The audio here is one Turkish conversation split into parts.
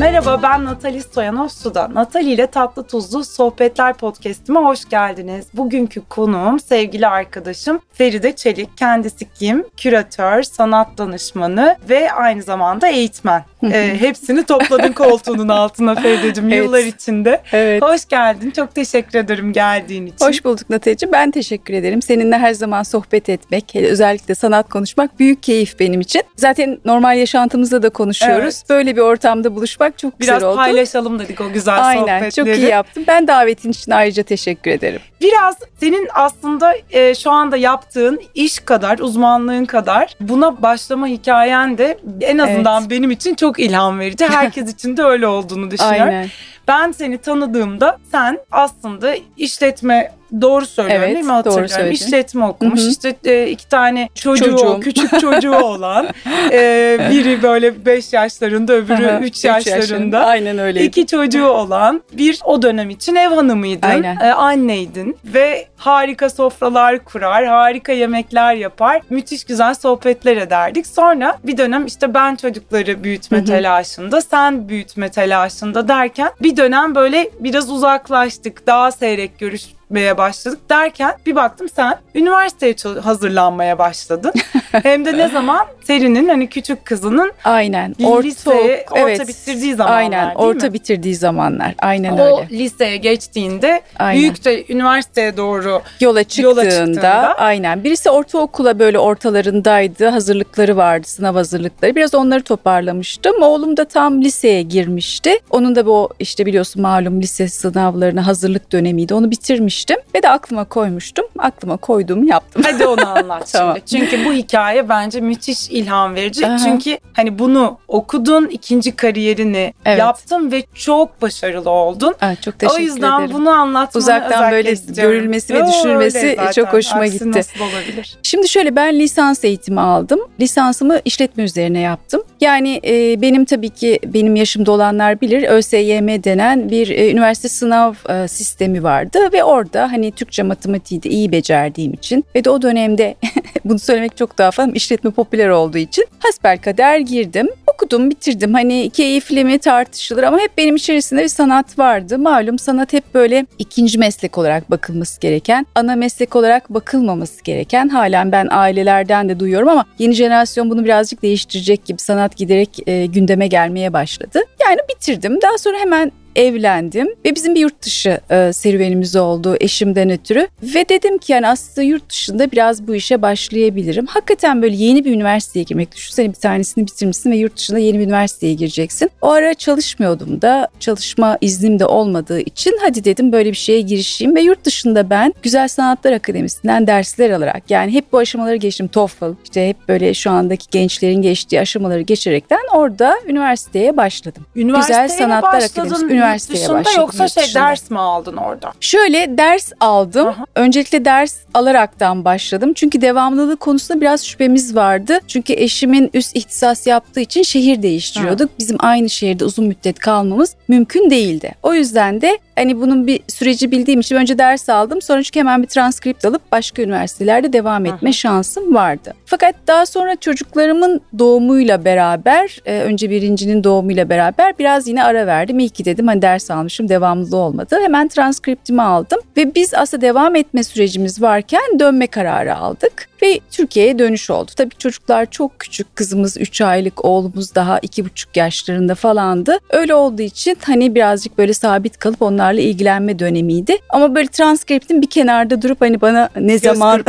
Merhaba ben Natali Stoyanov Suda. Natali ile Tatlı Tuzlu Sohbetler Podcast'ime hoş geldiniz. Bugünkü konuğum sevgili arkadaşım Feride Çelik. Kendisi kim? Küratör, sanat danışmanı ve aynı zamanda eğitmen. ee, hepsini topladın koltuğunun altına Feride'cim Evet. yıllar içinde. Evet. Hoş geldin. Çok teşekkür ederim geldiğin için. Hoş bulduk Natacığım. Ben teşekkür ederim. Seninle her zaman sohbet etmek, özellikle sanat konuşmak büyük keyif benim için. Zaten normal yaşantımızda da konuşuyoruz. Evet. Böyle bir ortamda buluşmak çok Biraz güzel oldu. paylaşalım dedik o güzel Aynen sohbetleri. çok iyi yaptın. Ben davetin için ayrıca teşekkür ederim. Biraz senin aslında e, şu anda yaptığın iş kadar, uzmanlığın kadar buna başlama hikayen de en azından benim için çok ilham verici. Herkes için de öyle olduğunu düşünüyorum. Aynen. Ben seni tanıdığımda sen aslında işletme doğru söylüyorum Evet, değil mi doğru hatırlıyorum. söyledin. İşletme okumuş Hı hı. işte e, iki tane çocuğu, Çocuğum. küçük çocuğu olan e, biri böyle 5 yaşlarında öbürü Aha, 3 üç yaşlarında. Aynen öyle. İki çocuğu olan bir o dönem için ev hanımıydın, Aynen. e, anneydin ve harika sofralar kurar, harika yemekler yapar, müthiş güzel sohbetler ederdik. Sonra bir dönem işte ben çocukları büyütme Hı hı. telaşında, sen büyütme telaşında derken bir dönem böyle biraz uzaklaştık, daha seyrek görüşmeye başladık derken bir baktım sen üniversiteye hazırlanmaya başladın. Hem de ne zaman? Serinin hani küçük kızının Aynen. orta evet. bitirdiği zamanlar Aynen. Orta mi? bitirdiği zamanlar. Aynen o öyle. liseye geçtiğinde Aynen. büyük de üniversiteye doğru Yola çıktığında, çıktığında- aynen birisi ortaokula böyle ortalarındaydı hazırlıkları vardı sınav hazırlıkları biraz onları toparlamıştım oğlum da tam liseye girmişti onun da bu işte biliyorsun malum lise sınavlarına hazırlık dönemiydi onu bitirmiştim ve de aklıma koymuştum aklıma koyduğumu yaptım. hadi onu anlat Tamam. şimdi. Çünkü bu hikaye bence müthiş ilham verici. Aha. Çünkü hani bunu okudun, ikinci kariyerini Evet. yaptın ve çok başarılı oldun. Aa, çok teşekkür o yüzden ederim. bunu anlatmanı Uzaktan böyle istiyorum. görülmesi ve düşünülmesi çok hoşuma Aksi gitti. nasıl olabilir? Şimdi şöyle ben lisans eğitimi aldım. Lisansımı işletme üzerine yaptım. Yani e, benim tabii ki benim yaşımda olanlar bilir ÖSYM denen bir e, üniversite sınav e, sistemi vardı ve orada hani Türkçe matematiği de iyi becerdiğim için ve de o dönemde bunu söylemek çok daha fazla işletme popüler olduğu için hasbelkader girdim. Okudum, bitirdim. Hani keyifli mi tartışılır ama hep benim içerisinde bir sanat vardı. Malum sanat hep böyle ikinci meslek olarak bakılması gereken, ana meslek olarak bakılmaması gereken. Halen ben ailelerden de duyuyorum ama yeni jenerasyon bunu birazcık değiştirecek gibi sanat giderek e, gündeme gelmeye başladı. Yani bitirdim. Daha sonra hemen evlendim ve bizim bir yurt dışı e, serüvenimiz oldu eşimden ötürü ve dedim ki yani aslında yurt dışında biraz bu işe başlayabilirim. Hakikaten böyle yeni bir üniversiteye girmek düşünsene bir tanesini bitirmişsin ve yurt dışında yeni bir üniversiteye gireceksin. O ara çalışmıyordum da çalışma iznim de olmadığı için hadi dedim böyle bir şeye girişeyim ve yurt dışında ben Güzel Sanatlar Akademisi'nden dersler alarak yani hep bu aşamaları geçtim TOEFL işte hep böyle şu andaki gençlerin geçtiği aşamaları geçerekten orada üniversiteye başladım. Üniversiteye Güzel Sanatlar Akademisi, üniversiteye dışında başladım Yoksa şey dışında. ders mi aldın orada? Şöyle ders aldım. Aha. Öncelikle ders alaraktan başladım. Çünkü devamlılık konusunda biraz şüphemiz vardı. Çünkü eşimin üst ihtisas yaptığı için şehir değiştiriyorduk. Bizim aynı şehirde uzun müddet kalmamız mümkün değildi. O yüzden de hani bunun bir süreci bildiğim için önce ders aldım. Sonra çünkü hemen bir transkript alıp başka üniversitelerde devam etme Aha. şansım vardı. Fakat daha sonra çocuklarımın doğumuyla beraber, e, önce birincinin doğumuyla beraber biraz yine ara verdim. İyi ki dedim hani ders almışım devamlılığı olmadı. Hemen transkriptimi aldım ve biz aslında devam etme sürecimiz varken dönme kararı aldık ve Türkiye'ye dönüş oldu. Tabii çocuklar çok küçük. Kızımız 3 aylık, oğlumuz daha 2,5 yaşlarında falandı. Öyle olduğu için hani birazcık böyle sabit kalıp onlarla ilgilenme dönemiydi. Ama böyle transkriptin bir kenarda durup hani bana ne Göz zaman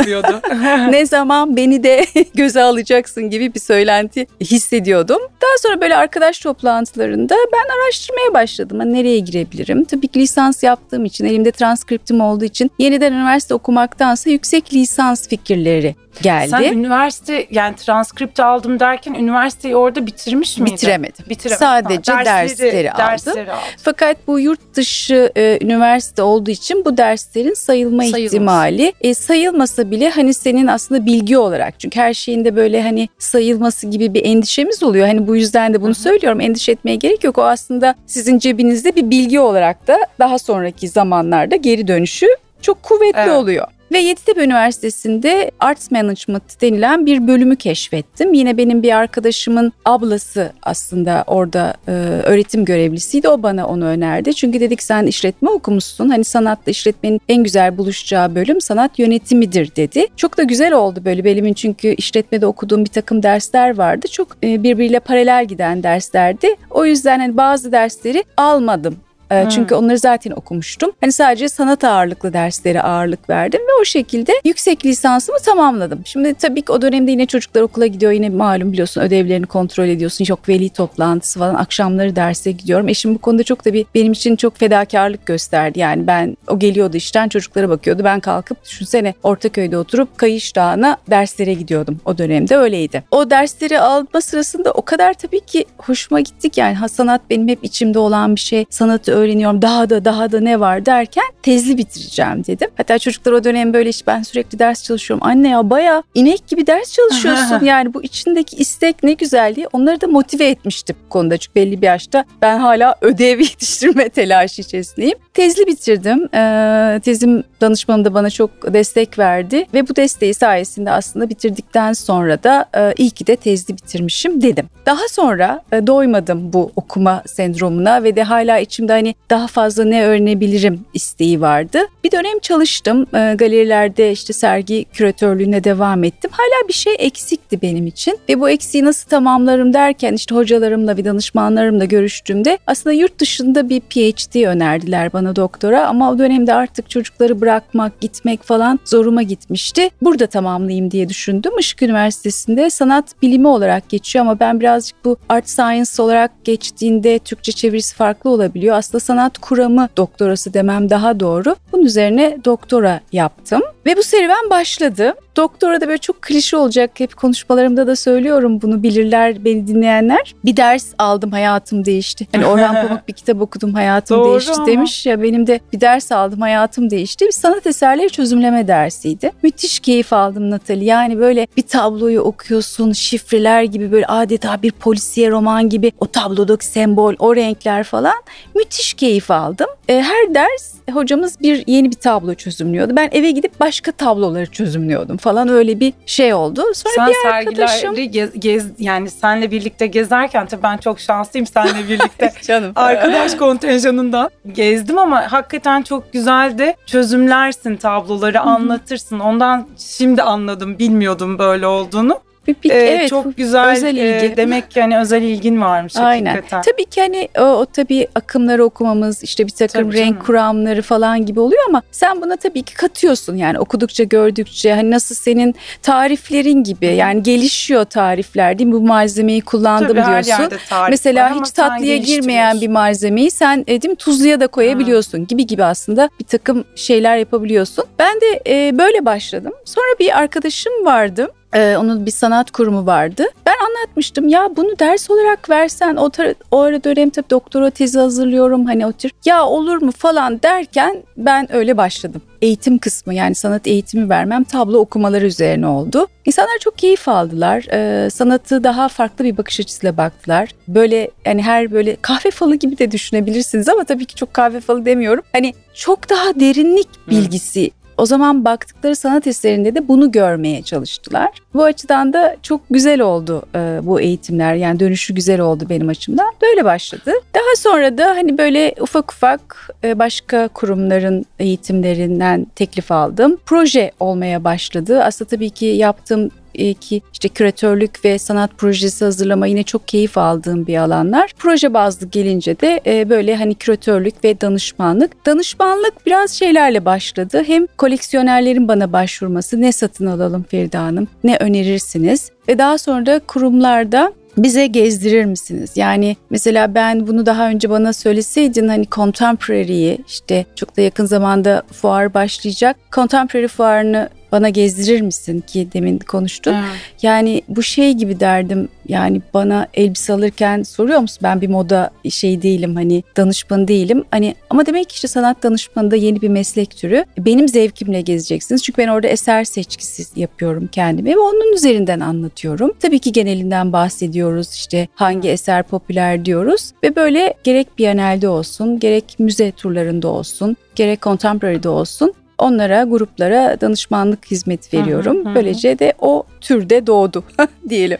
ne zaman beni de göze alacaksın gibi bir söylenti hissediyordum. Daha sonra böyle arkadaş toplantılarında ben araştırmaya başladım. Hani nereye girebilirim? Tabii ki lisans yaptığım için, elimde transkriptim olduğu için yeniden üniversite okumaktansa yüksek lisans fikirleri geldi. Sen üniversite yani transkript aldım derken üniversiteyi orada bitirmiş miydin? Bitiremedim. Bitiremedim. Sadece Ha, dersleri aldım. Dersleri aldım. Fakat bu yurt dışı e, üniversite olduğu için bu derslerin sayılma Sayılmaz. ihtimali e, sayılmasa bile hani senin aslında bilgi olarak çünkü her şeyin de böyle hani sayılması gibi bir endişemiz oluyor. Hani bu yüzden de bunu Hı hı. söylüyorum. Endişe etmeye gerek yok. O aslında sizin cebinizde bir bilgi olarak da daha sonraki zamanlarda geri dönüşü çok kuvvetli Evet. oluyor. Ve Yeditepe Üniversitesi'nde Arts Management denilen bir bölümü keşfettim. Yine benim bir arkadaşımın ablası aslında orada e, öğretim görevlisiydi. O bana onu önerdi. Çünkü dedik sen işletme okumuşsun. Hani sanatla işletmenin en güzel buluşacağı bölüm sanat yönetimidir dedi. Çok da güzel oldu böyle bölümün çünkü işletmede okuduğum bir takım dersler vardı. Çok e, birbiriyle paralel giden derslerdi. O yüzden hani bazı dersleri almadım Hmm. Çünkü onları zaten okumuştum. Hani sadece sanat ağırlıklı derslere ağırlık verdim ve o şekilde yüksek lisansımı tamamladım. Şimdi tabii ki o dönemde yine çocuklar okula gidiyor. Yine malum biliyorsun ödevlerini kontrol ediyorsun. Çok veli toplantısı falan. Akşamları derse gidiyorum. Eşim bu konuda çok tabii benim için çok fedakarlık gösterdi. Yani ben o geliyordu işten çocuklara bakıyordu. Ben kalkıp düşünsene Ortaköy'de oturup Kayış Dağı'na derslere gidiyordum. O dönemde öyleydi. O dersleri alma sırasında o kadar tabii ki hoşuma gittik yani ha, sanat benim hep içimde olan bir şey. Sanatı öğreniyorum daha da daha da ne var derken tezli bitireceğim dedim. Hatta çocuklar o dönem böyle işte ben sürekli ders çalışıyorum. Anne ya baya inek gibi ders çalışıyorsun yani bu içindeki istek ne güzel diye onları da motive etmiştim bu konuda. Çünkü belli bir yaşta ben hala ödev yetiştirme telaşı içerisindeyim. Tezli bitirdim. Ee, tezim danışmanım da bana çok destek verdi ve bu desteği sayesinde aslında bitirdikten sonra da e, iyi ki de tezli bitirmişim dedim. Daha sonra e, doymadım bu okuma sendromuna ve de hala içimde hani daha fazla ne öğrenebilirim isteği vardı. Bir dönem çalıştım. E, galerilerde işte sergi küratörlüğüne devam ettim. Hala bir şey eksikti benim için ve bu eksiği nasıl tamamlarım derken işte hocalarımla ve danışmanlarımla görüştüğümde aslında yurt dışında bir PhD önerdiler bana doktora ama o dönemde artık çocukları bırakmak, gitmek falan zoruma gitmişti. Burada tamamlayayım diye düşündüm. Işık Üniversitesi'nde sanat bilimi olarak geçiyor ama ben birazcık bu art science olarak geçtiğinde Türkçe çevirisi farklı olabiliyor. Aslında sanat kuramı doktorası demem daha doğru. Bunun üzerine doktora yaptım ve bu serüven başladı. Doktora da böyle çok klişe olacak. Hep konuşmalarımda da söylüyorum bunu bilirler beni dinleyenler. Bir ders aldım hayatım değişti. Hani Orhan Pamuk bir kitap okudum hayatım Doğru değişti ama. demiş ya benim de bir ders aldım hayatım değişti. Bir sanat eserleri çözümleme dersiydi. Müthiş keyif aldım Natali. Yani böyle bir tabloyu okuyorsun şifreler gibi böyle adeta bir polisiye roman gibi o tablodaki sembol o renkler falan. Müthiş keyif aldım. E, her ders hocamız bir yeni bir tablo çözümlüyordu. Ben eve gidip başka tabloları çözümlüyordum falan öyle bir şey oldu. Sonra Sen bir arkadaşım gez, gez yani senle birlikte gezerken tabii ben çok şanslıyım senle birlikte Canım. arkadaş kontenjanından gezdim ama hakikaten çok güzeldi. Çözümlersin tabloları, anlatırsın. Ondan şimdi anladım, bilmiyordum böyle olduğunu. Bir, bir, ee, evet, çok güzel özel e, ilgi. E, demek ki hani özel ilgin varmış Aynen. hakikaten. Tabii ki hani o, o tabii akımları okumamız işte bir takım tabii renk canım. kuramları falan gibi oluyor ama sen buna tabii ki katıyorsun yani okudukça gördükçe hani nasıl senin tariflerin gibi yani gelişiyor tarifler değil mi bu malzemeyi kullandım tabii, diyorsun. Mesela hiç tatlıya girmeyen bir malzemeyi sen e, değil mi tuzluya da koyabiliyorsun ha. gibi gibi aslında bir takım şeyler yapabiliyorsun. Ben de e, böyle başladım. Sonra bir arkadaşım vardı ee, onun bir sanat kurumu vardı. Ben anlatmıştım ya bunu ders olarak versen o, o ara dönem tabii doktora tezi hazırlıyorum hani o tür ya olur mu falan derken ben öyle başladım. Eğitim kısmı yani sanat eğitimi vermem tablo okumaları üzerine oldu. İnsanlar çok keyif aldılar. Ee, sanatı daha farklı bir bakış açısıyla baktılar. Böyle yani her böyle kahve falı gibi de düşünebilirsiniz ama tabii ki çok kahve falı demiyorum. Hani çok daha derinlik bilgisi o zaman baktıkları sanat eserinde de bunu görmeye çalıştılar. Bu açıdan da çok güzel oldu e, bu eğitimler. Yani dönüşü güzel oldu benim açımdan. Böyle başladı. Daha sonra da hani böyle ufak ufak e, başka kurumların eğitimlerinden teklif aldım. Proje olmaya başladı. Aslında tabii ki yaptığım ki işte küratörlük ve sanat projesi hazırlama yine çok keyif aldığım bir alanlar. Proje bazlı gelince de e, böyle hani küratörlük ve danışmanlık. Danışmanlık biraz şeylerle başladı. Hem koleksiyonerlerin bana başvurması ne satın alalım Feride Hanım ne önerirsiniz ve daha sonra da kurumlarda bize gezdirir misiniz? Yani mesela ben bunu daha önce bana söyleseydin hani contemporary'yi işte çok da yakın zamanda fuar başlayacak. Contemporary fuarını bana gezdirir misin ki demin konuştun. Evet. Yani bu şey gibi derdim yani bana elbise alırken soruyor musun ben bir moda şey değilim hani danışman değilim. Hani ama demek ki işte sanat danışmanı da yeni bir meslek türü. Benim zevkimle gezeceksiniz. Çünkü ben orada eser seçkisi yapıyorum kendime ve onun üzerinden anlatıyorum. Tabii ki genelinden bahsediyoruz işte hangi eser popüler diyoruz ve böyle gerek Biennale'de olsun gerek müze turlarında olsun gerek Contemporary'de olsun onlara gruplara danışmanlık hizmet veriyorum. Hı hı hı. Böylece de o türde doğdu diyelim.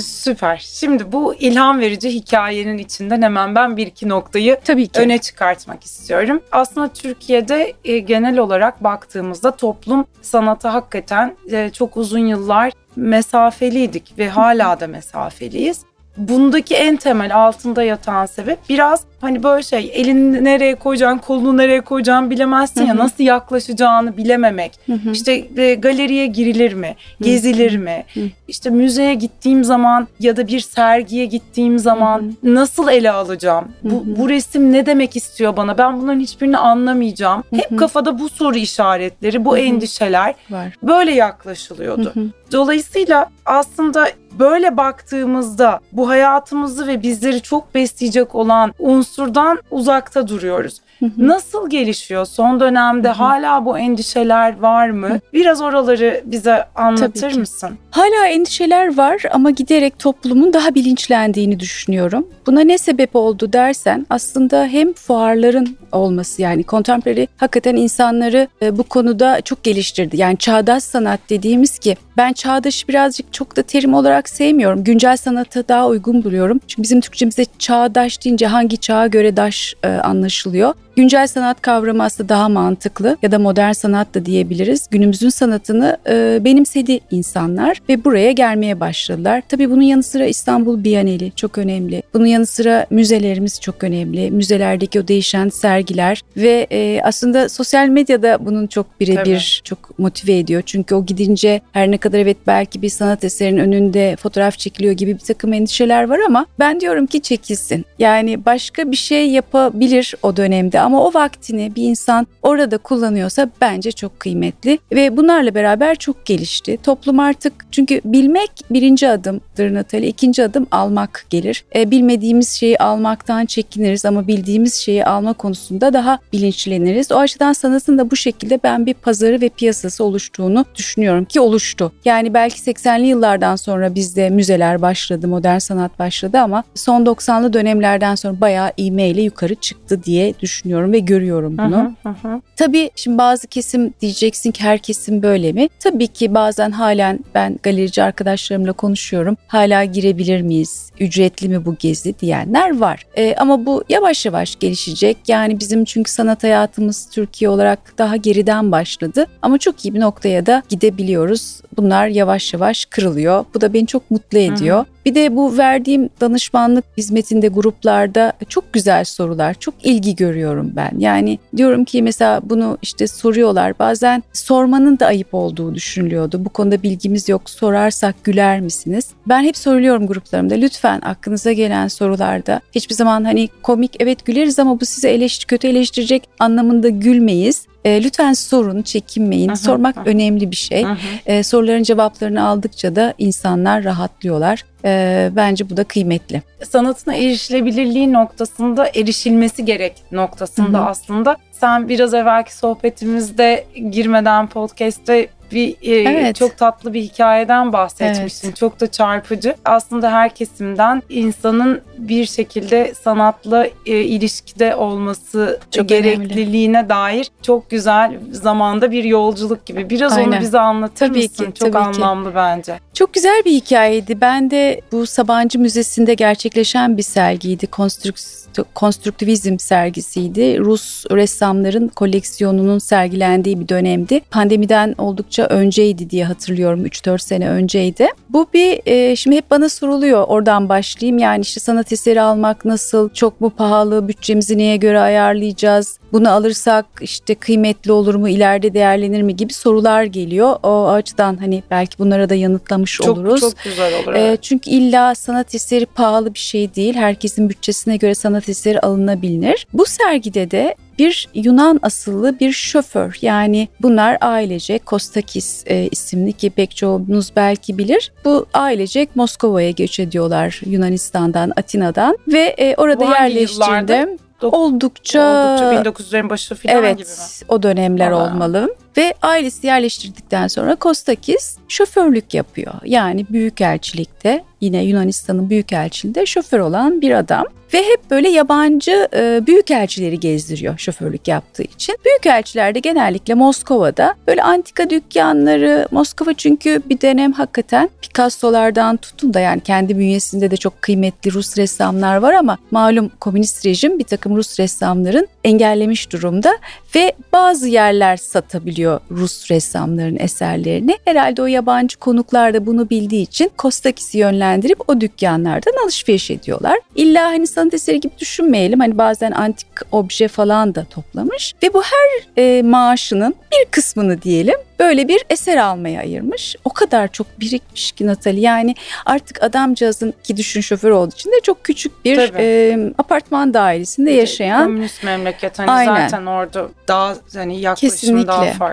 Süper. Şimdi bu ilham verici hikayenin içinden hemen ben bir iki noktayı Tabii ki. öne çıkartmak istiyorum. Aslında Türkiye'de e, genel olarak baktığımızda toplum sanata hakikaten e, çok uzun yıllar mesafeliydik ve hala da mesafeliyiz. Bundaki en temel altında yatan sebep biraz hani böyle şey elini nereye koyacaksın, kolunu nereye koyacaksın bilemezsin Hı ya nasıl yaklaşacağını bilememek. Hı hı. İşte e, galeriye girilir mi, gezilir mi? Hı. İşte müzeye gittiğim zaman ya da bir sergiye gittiğim zaman nasıl ele alacağım? Bu, bu resim ne demek istiyor bana? Ben bunların hiçbirini anlamayacağım. Hı Hep kafada bu soru işaretleri, bu Hı hı. endişeler Var. böyle yaklaşılıyordu. Hı hı. Dolayısıyla aslında böyle baktığımızda bu hayatımızı ve bizleri çok besleyecek olan unsurdan uzakta duruyoruz. Hı hı. Nasıl gelişiyor? Son dönemde Hı hı. hala bu endişeler var mı? Biraz oraları bize anlatır mısın? Hala endişeler var ama giderek toplumun daha bilinçlendiğini düşünüyorum. Buna ne sebep oldu dersen aslında hem fuarların olması yani contemporary hakikaten insanları e, bu konuda çok geliştirdi. Yani çağdaş sanat dediğimiz ki ben çağdaş birazcık çok da terim olarak sevmiyorum. Güncel sanata daha uygun buluyorum. Çünkü bizim Türkçemizde çağdaş deyince hangi çağa göre daş e, anlaşılıyor. Güncel sanat kavramı aslında daha mantıklı ya da modern sanat da diyebiliriz. Günümüzün sanatını e, benimsedi insanlar ve buraya gelmeye başladılar. Tabii bunun yanı sıra İstanbul Biyaneli çok önemli. Bunun yanı sıra müzelerimiz çok önemli. Müzelerdeki o değişen sergiler ve e, aslında sosyal medyada bunun çok birebir çok motive ediyor. Çünkü o gidince her ne kadar evet belki bir sanat eserinin önünde fotoğraf çekiliyor gibi bir takım endişeler var ama ben diyorum ki çekilsin. Yani başka bir şey yapabilir o dönemde ama o vaktini bir insan orada kullanıyorsa bence çok kıymetli ve bunlarla beraber çok gelişti. Toplum artık çünkü bilmek birinci adımdır Natali, ikinci adım almak gelir. E, bilmediğimiz şeyi almaktan çekiniriz ama bildiğimiz şeyi alma konusunda daha bilinçleniriz. O açıdan sanatın da bu şekilde ben bir pazarı ve piyasası oluştuğunu düşünüyorum ki oluştu. Yani belki 80'li yıllardan sonra bizde müzeler başladı, modern sanat başladı ama son 90'lı dönemlerden sonra bayağı ivmeyle yukarı çıktı diye düşünüyorum ve görüyorum bunu. Hı hı, hı hı. Tabii şimdi bazı kesim diyeceksin ki her kesim böyle mi? Tabii ki bazen halen ben galerici arkadaşlarımla konuşuyorum. Hala girebilir miyiz? Ücretli mi bu gezi diyenler var. Ee, ama bu yavaş yavaş gelişecek. Yani bizim çünkü sanat hayatımız Türkiye olarak daha geriden başladı. Ama çok iyi bir noktaya da gidebiliyoruz. Bunlar yavaş yavaş kırılıyor. Bu da beni çok mutlu ediyor. Bir de bu verdiğim danışmanlık hizmetinde gruplarda çok güzel sorular, çok ilgi görüyorum ben. Yani diyorum ki mesela bunu işte soruyorlar. Bazen sormanın da ayıp olduğu düşünülüyordu. Bu konuda bilgimiz yok. Sorarsak güler misiniz? Ben hep söylüyorum gruplarımda lütfen aklınıza gelen sorularda hiçbir zaman hani komik evet güleriz ama bu size eleştir kötü eleştirecek anlamında gülmeyiz. E, lütfen sorun, çekinmeyin. Hı, Sormak hı. önemli bir şey. E, soruların cevaplarını aldıkça da insanlar rahatlıyorlar. E, bence bu da kıymetli. sanatına erişilebilirliği noktasında erişilmesi gerek noktasında Hı hı. aslında sen biraz evvelki sohbetimizde girmeden podcast'te bir e, Evet. çok tatlı bir hikayeden bahsetmiştin. Çok da çarpıcı. Aslında her kesimden insanın bir şekilde sanatla e, ilişkide olması Çok gerekliliğine dair çok güzel zamanda bir yolculuk gibi. Biraz onu Aynen. bize anlatır Tabii mısın? ki, çok tabii ki. anlamlı bence. Çok güzel bir hikayeydi. Ben de bu Sabancı Müzesi'nde gerçekleşen bir sergiydi. Konstrük- konstruktivizm sergisiydi. Rus ressamların koleksiyonunun sergilendiği bir dönemdi. Pandemiden oldukça önceydi diye hatırlıyorum. 3-4 sene önceydi. Bu bir e, şimdi hep bana soruluyor. Oradan başlayayım. Yani işte sanat eseri almak nasıl? Çok mu pahalı? Bütçemizi neye göre ayarlayacağız? Bunu alırsak işte kıymetli olur mu? ileride değerlenir mi? gibi sorular geliyor. O açıdan hani belki bunlara da yanıtlamış Çok oluruz. çok güzel olur. Ee, evet. çünkü illa sanat eseri pahalı bir şey değil. Herkesin bütçesine göre sanat eseri alınabilir. Bu sergide de bir Yunan asıllı bir şoför yani bunlar ailecek Kostakis e, isimli ki pek çoğunuz belki bilir. Bu ailecek Moskova'ya göç ediyorlar Yunanistan'dan, Atina'dan ve e, orada Bu yerleştiğinde? Dok- oldukça, Oldukça 1900'lerin başı falan evet gibi mi? o dönemler Aa. olmalı. Ve ailesi yerleştirdikten sonra Kostakis şoförlük yapıyor. Yani büyükelçilikte yine Yunanistan'ın büyükelçiliğinde şoför olan bir adam. Ve hep böyle yabancı e, büyükelçileri gezdiriyor şoförlük yaptığı için. Büyükelçiler de genellikle Moskova'da böyle antika dükkanları, Moskova çünkü bir dönem hakikaten Picasso'lardan tutun da yani kendi bünyesinde de çok kıymetli Rus ressamlar var ama malum komünist rejim bir takım Rus ressamların engellemiş durumda ve bazı yerler satabiliyor Rus ressamların eserlerini. Herhalde o yabancı konuklar da bunu bildiği için Kostakis'i yönlendirip o dükkanlardan alışveriş ediyorlar. İlla hani sanat eseri gibi düşünmeyelim. Hani bazen antik obje falan da toplamış ve bu her e, maaşının bir kısmını diyelim böyle bir eser almaya ayırmış. O kadar çok birikmiş ki Natali. Yani artık adamcağızın ki düşün şoför olduğu için de çok küçük bir e, apartman dairesinde yaşayan. Komünist memleket hani Aynen. zaten orada daha hani yaklaşım Kesinlikle. daha farklı.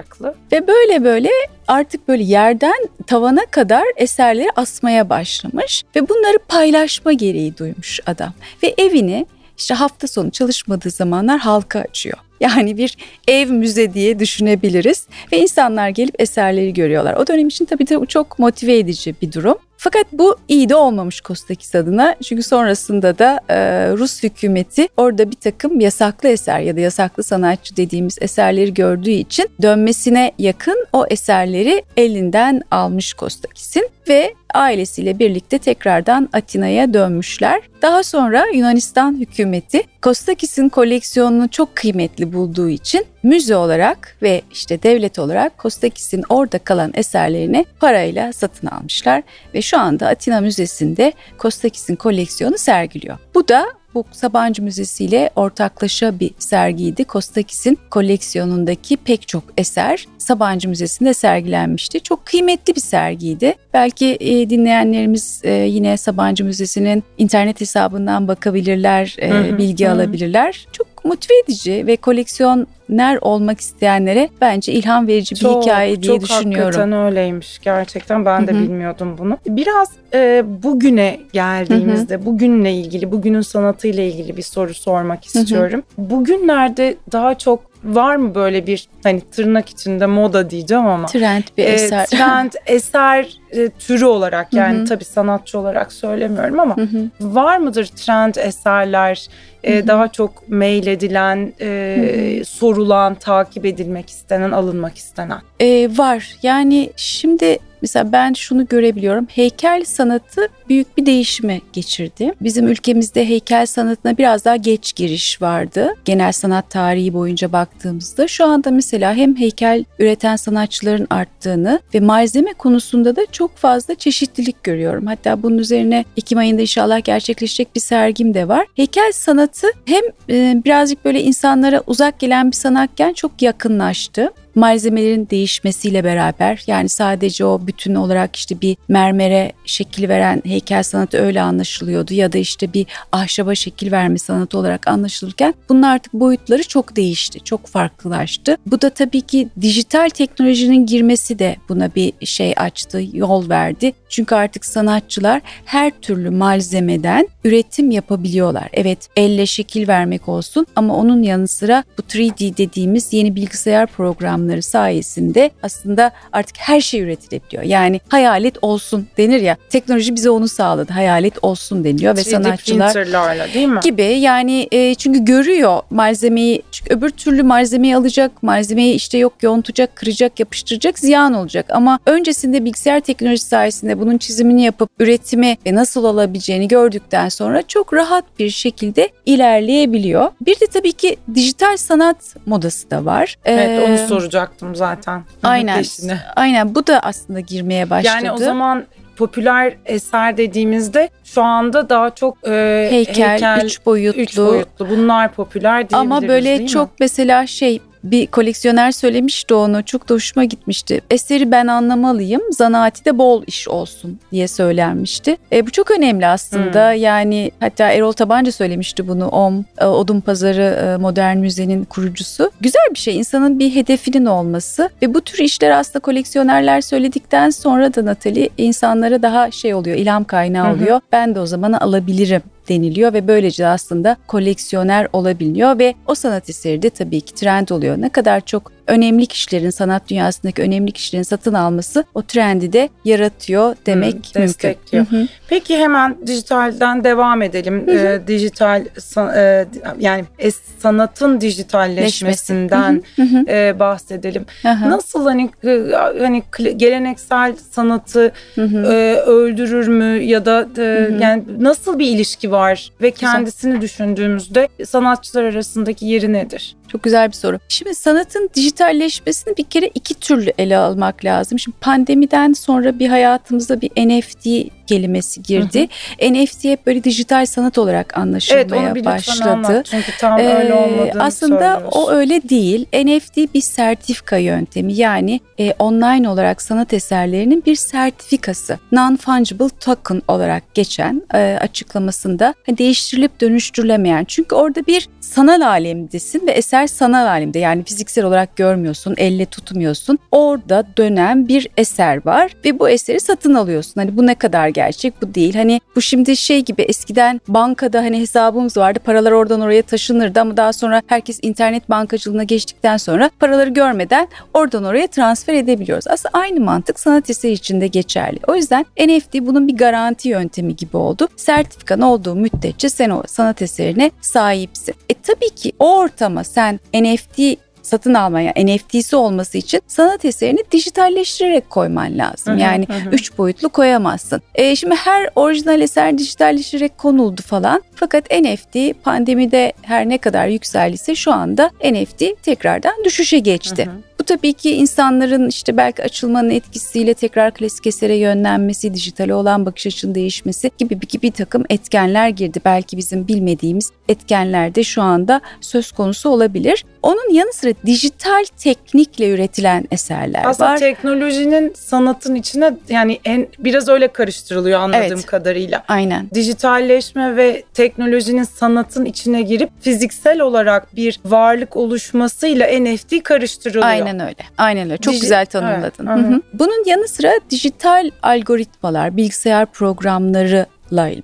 Ve böyle böyle artık böyle yerden tavana kadar eserleri asmaya başlamış ve bunları paylaşma gereği duymuş adam. Ve evini işte hafta sonu çalışmadığı zamanlar halka açıyor. Yani bir ev müze diye düşünebiliriz ve insanlar gelip eserleri görüyorlar. O dönem için tabii de çok motive edici bir durum. Fakat bu iyi de olmamış Kostakis adına. Çünkü sonrasında da e, Rus hükümeti orada bir takım yasaklı eser ya da yasaklı sanatçı dediğimiz eserleri gördüğü için dönmesine yakın o eserleri elinden almış Kostakis'in ve ailesiyle birlikte tekrardan Atina'ya dönmüşler. Daha sonra Yunanistan hükümeti Kostakis'in koleksiyonunu çok kıymetli bulduğu için müze olarak ve işte devlet olarak Kostakis'in orada kalan eserlerini parayla satın almışlar ve şu anda Atina Müzesi'nde Kostakis'in koleksiyonu sergiliyor. Bu da bu Sabancı Müzesi ile ortaklaşa bir sergiydi. Kostakis'in koleksiyonundaki pek çok eser Sabancı Müzesi'nde sergilenmişti. Çok kıymetli bir sergiydi. Belki e, dinleyenlerimiz e, yine Sabancı Müzesi'nin internet hesabından bakabilirler, e, hı hı, bilgi hı. alabilirler. Çok motive edici ve koleksiyoner olmak isteyenlere bence ilham verici bir çok, hikaye diye çok düşünüyorum. Çok hakikaten öyleymiş gerçekten ben de Hı-hı. bilmiyordum bunu. Biraz e, bugüne geldiğimizde Hı-hı. bugünle ilgili bugünün sanatıyla ilgili bir soru sormak istiyorum. Hı-hı. Bugünlerde daha çok var mı böyle bir hani tırnak içinde moda diyeceğim ama trend bir e, eser. Trend eser e, türü olarak yani Hı-hı. tabii sanatçı olarak söylemiyorum ama Hı-hı. var mıdır trend eserler e, daha çok mail edilen, e, sorulan, takip edilmek istenen, alınmak istenen? E, var. Yani şimdi Mesela ben şunu görebiliyorum. Heykel sanatı büyük bir değişime geçirdi. Bizim ülkemizde heykel sanatına biraz daha geç giriş vardı. Genel sanat tarihi boyunca baktığımızda şu anda mesela hem heykel üreten sanatçıların arttığını ve malzeme konusunda da çok fazla çeşitlilik görüyorum. Hatta bunun üzerine Ekim ayında inşallah gerçekleşecek bir sergim de var. Heykel sanatı hem e, birazcık böyle insanlara uzak gelen bir sanatken çok yakınlaştı malzemelerin değişmesiyle beraber yani sadece o bütün olarak işte bir mermere şekil veren heykel sanatı öyle anlaşılıyordu ya da işte bir ahşaba şekil verme sanatı olarak anlaşılırken bunun artık boyutları çok değişti, çok farklılaştı. Bu da tabii ki dijital teknolojinin girmesi de buna bir şey açtı, yol verdi. Çünkü artık sanatçılar her türlü malzemeden üretim yapabiliyorlar. Evet elle şekil vermek olsun ama onun yanı sıra bu 3D dediğimiz yeni bilgisayar programları sayesinde aslında artık her şey üretilebiliyor. Yani hayalet olsun denir ya teknoloji bize onu sağladı. Hayalet olsun deniliyor ve sanatçılar değil mi? gibi yani e, çünkü görüyor malzemeyi çünkü öbür türlü malzemeyi alacak malzemeyi işte yok yontacak kıracak yapıştıracak ziyan olacak ama öncesinde bilgisayar teknolojisi sayesinde bunun çizimini yapıp üretimi ve nasıl olabileceğini gördükten sonra çok rahat bir şekilde ilerleyebiliyor. Bir de tabii ki dijital sanat modası da var. Evet ee, onu soracaktım zaten. Aynen. Aynen bu da aslında girmeye başladı. Yani o zaman popüler eser dediğimizde şu anda daha çok e, heykel, heykel üç boyutlu. üç boyutlu bunlar popüler diyebiliriz Ama böyle çok mesela şey bir koleksiyoner söylemişti onu çok da hoşuma gitmişti. Eseri ben anlamalıyım zanaati de bol iş olsun diye söylenmişti. E, bu çok önemli aslında hmm. yani hatta Erol Tabanca söylemişti bunu OM e, Odun Pazarı e, Modern Müze'nin kurucusu. Güzel bir şey insanın bir hedefinin olması ve bu tür işler aslında koleksiyonerler söyledikten sonra da Natali insanlara daha şey oluyor ilham kaynağı oluyor. Hı Ben de o zaman alabilirim deniliyor ve böylece aslında koleksiyoner olabiliyor ve o sanat eseri de tabii ki trend oluyor. Ne kadar çok önemli kişilerin sanat dünyasındaki önemli kişilerin satın alması o trendi de yaratıyor demek Hı, mümkün. Hı hı. Peki hemen dijitalden devam edelim. Hı hı. E, dijital e, yani es, sanatın dijitalleşmesinden hı hı. E, bahsedelim. Hı hı. Nasıl hani e, hani geleneksel sanatı hı hı. E, öldürür mü ya da e, hı hı. yani nasıl bir ilişki var ve kendisini Güzel. düşündüğümüzde sanatçılar arasındaki yeri nedir? Çok güzel bir soru. Şimdi sanatın dijitalleşmesini bir kere iki türlü ele almak lazım. Şimdi pandemiden sonra bir hayatımıza bir NFT kelimesi girdi. Hı hı. NFT hep böyle dijital sanat olarak anlaşılmaya evet, onu başladı. Anlat. Çünkü tam ee, öyle olmadığını Aslında o öyle değil. NFT bir sertifika yöntemi. Yani e, online olarak sanat eserlerinin bir sertifikası. Non-fungible token olarak geçen e, açıklamasında hani değiştirilip dönüştürülemeyen. Çünkü orada bir sanal alemdesin ve eser sanal alemde. Yani fiziksel olarak görmüyorsun, elle tutmuyorsun. Orada dönen bir eser var ve bu eseri satın alıyorsun. Hani bu ne kadar gerçek bu değil. Hani bu şimdi şey gibi eskiden bankada hani hesabımız vardı paralar oradan oraya taşınırdı ama daha sonra herkes internet bankacılığına geçtikten sonra paraları görmeden oradan oraya transfer edebiliyoruz. Aslında aynı mantık sanat eseri için de geçerli. O yüzden NFT bunun bir garanti yöntemi gibi oldu. Sertifikan olduğu müddetçe sen o sanat eserine sahipsin. E tabii ki o ortama sen NFT satın almaya NFT'si olması için sanat eserini dijitalleştirerek koyman lazım. Hı hı, yani hı. üç boyutlu koyamazsın. E, şimdi her orijinal eser dijitalleştirerek konuldu falan. Fakat NFT pandemide her ne kadar yükseldiyse şu anda NFT tekrardan düşüşe geçti. Hı hı. Bu tabii ki insanların işte belki açılmanın etkisiyle tekrar klasik esere yönlenmesi, dijitale olan bakış açının değişmesi gibi bir, bir takım etkenler girdi. Belki bizim bilmediğimiz etkenler de şu anda söz konusu olabilir. Onun yanı sıra dijital teknikle üretilen eserler Aslında var. Aslında teknolojinin sanatın içine yani en biraz öyle karıştırılıyor anladığım evet, kadarıyla. Aynen. Dijitalleşme ve teknolojinin sanatın içine girip fiziksel olarak bir varlık oluşmasıyla NFT karıştırılıyor. Aynen öyle. Aynen öyle. Çok Dij- güzel tanımladın. Evet. Hı. Bunun yanı sıra dijital algoritmalar, bilgisayar programları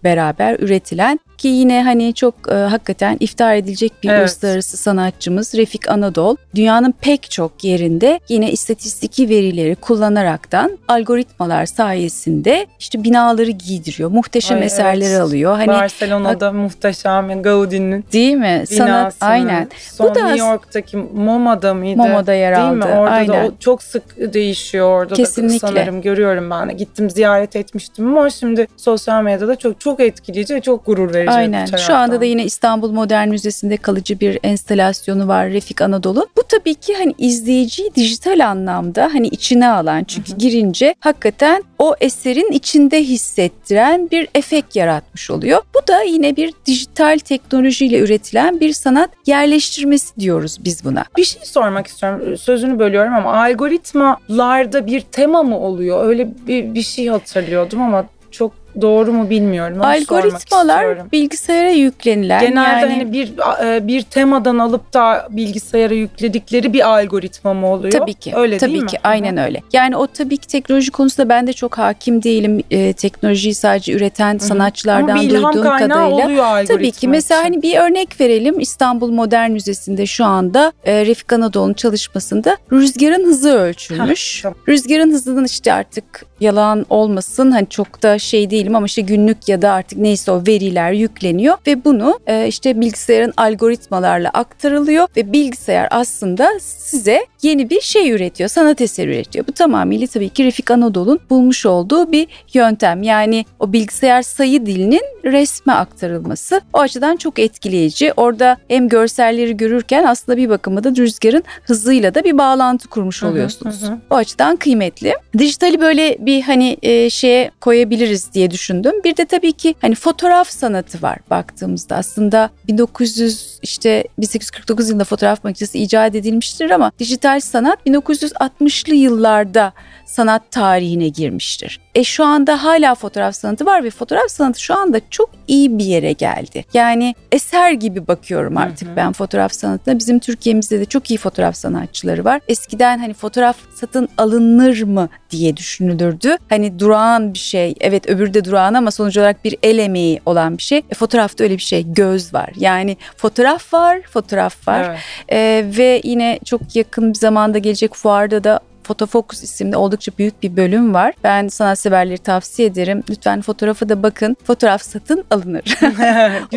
beraber üretilen ki yine hani çok e, hakikaten iftihar edilecek bir evet. uluslararası sanatçımız Refik Anadol dünyanın pek çok yerinde yine istatistiki verileri kullanaraktan algoritmalar sayesinde işte binaları giydiriyor. Muhteşem Ay, eserler evet. alıyor. Hani Barcelona'da bak, muhteşem Gaudi'nin Değil mi? Sanat aynen. Son Bu da New York'taki MoMA'da mıydı? MoMA'da yer aldı. Değil mi? Orada aynen. da o çok sık değişiyor orada Kesinlikle. da sanırım görüyorum ben. Gittim ziyaret etmiştim ama şimdi sosyal medyada çok çok etkileyici ve çok gurur verici verici. Aynen. Şu anda da yine İstanbul Modern Müzesi'nde kalıcı bir enstalasyonu var Refik Anadolu. Bu tabii ki hani izleyiciyi dijital anlamda hani içine alan çünkü hı hı. girince hakikaten o eserin içinde hissettiren bir efekt yaratmış oluyor. Bu da yine bir dijital teknolojiyle üretilen bir sanat yerleştirmesi diyoruz biz buna. Bir şey sormak istiyorum. Sözünü bölüyorum ama algoritmalarda bir tema mı oluyor? Öyle bir, bir şey hatırlıyordum ama çok doğru mu bilmiyorum. Onu Algoritmalar bilgisayara yüklenilen genelde yani... hani bir e, bir temadan alıp da bilgisayara yükledikleri bir algoritma mı oluyor? Tabii ki. Öyle tabii değil mi? ki aynen öyle. Yani o tabii ki teknoloji konusunda ben de çok hakim değilim. E, teknolojiyi sadece üreten Hı-hı. sanatçılardan duyduğum kadarıyla. Oluyor tabii ki. Mesela için. hani bir örnek verelim. İstanbul Modern Müzesi'nde şu anda e, Refik Anadolu'nun çalışmasında rüzgarın hızı ölçülmüş. Ha, tamam. Rüzgarın hızının işte artık yalan olmasın hani çok da şey değilim ama işte günlük ya da artık neyse o veriler yükleniyor ve bunu e, işte bilgisayarın algoritmalarla aktarılıyor ve bilgisayar aslında size yeni bir şey üretiyor, sanat eseri üretiyor. Bu tamamıyla tabii ki Refik Anadolu'nun bulmuş olduğu bir yöntem. Yani o bilgisayar sayı dilinin resme aktarılması o açıdan çok etkileyici. Orada hem görselleri görürken aslında bir bakıma da rüzgarın hızıyla da bir bağlantı kurmuş oluyorsunuz. Hı hı hı. O açıdan kıymetli. Dijitali böyle bir hani e, şeye koyabiliriz diye düşündüm. Bir de tabii ki hani fotoğraf sanatı var baktığımızda. Aslında 1900 işte 1849 yılında fotoğraf makinesi icat edilmiştir ama dijital sanat 1960'lı yıllarda sanat tarihine girmiştir. E şu anda hala fotoğraf sanatı var ve fotoğraf sanatı şu anda çok iyi bir yere geldi. Yani eser gibi bakıyorum artık hı hı. ben fotoğraf sanatına. Bizim Türkiye'mizde de çok iyi fotoğraf sanatçıları var. Eskiden hani fotoğraf satın alınır mı diye düşünülürdü. Hani durağan bir şey. Evet öbürü de durağan ama sonuç olarak bir el emeği olan bir şey. E, fotoğrafta öyle bir şey. Göz var. Yani fotoğraf var, fotoğraf var. Evet. Ee, ve yine çok yakın bir zamanda gelecek fuarda da Fotofokus isimli oldukça büyük bir bölüm var. Ben sanatseverleri tavsiye ederim. Lütfen fotoğrafa da bakın. Fotoğraf satın alınır.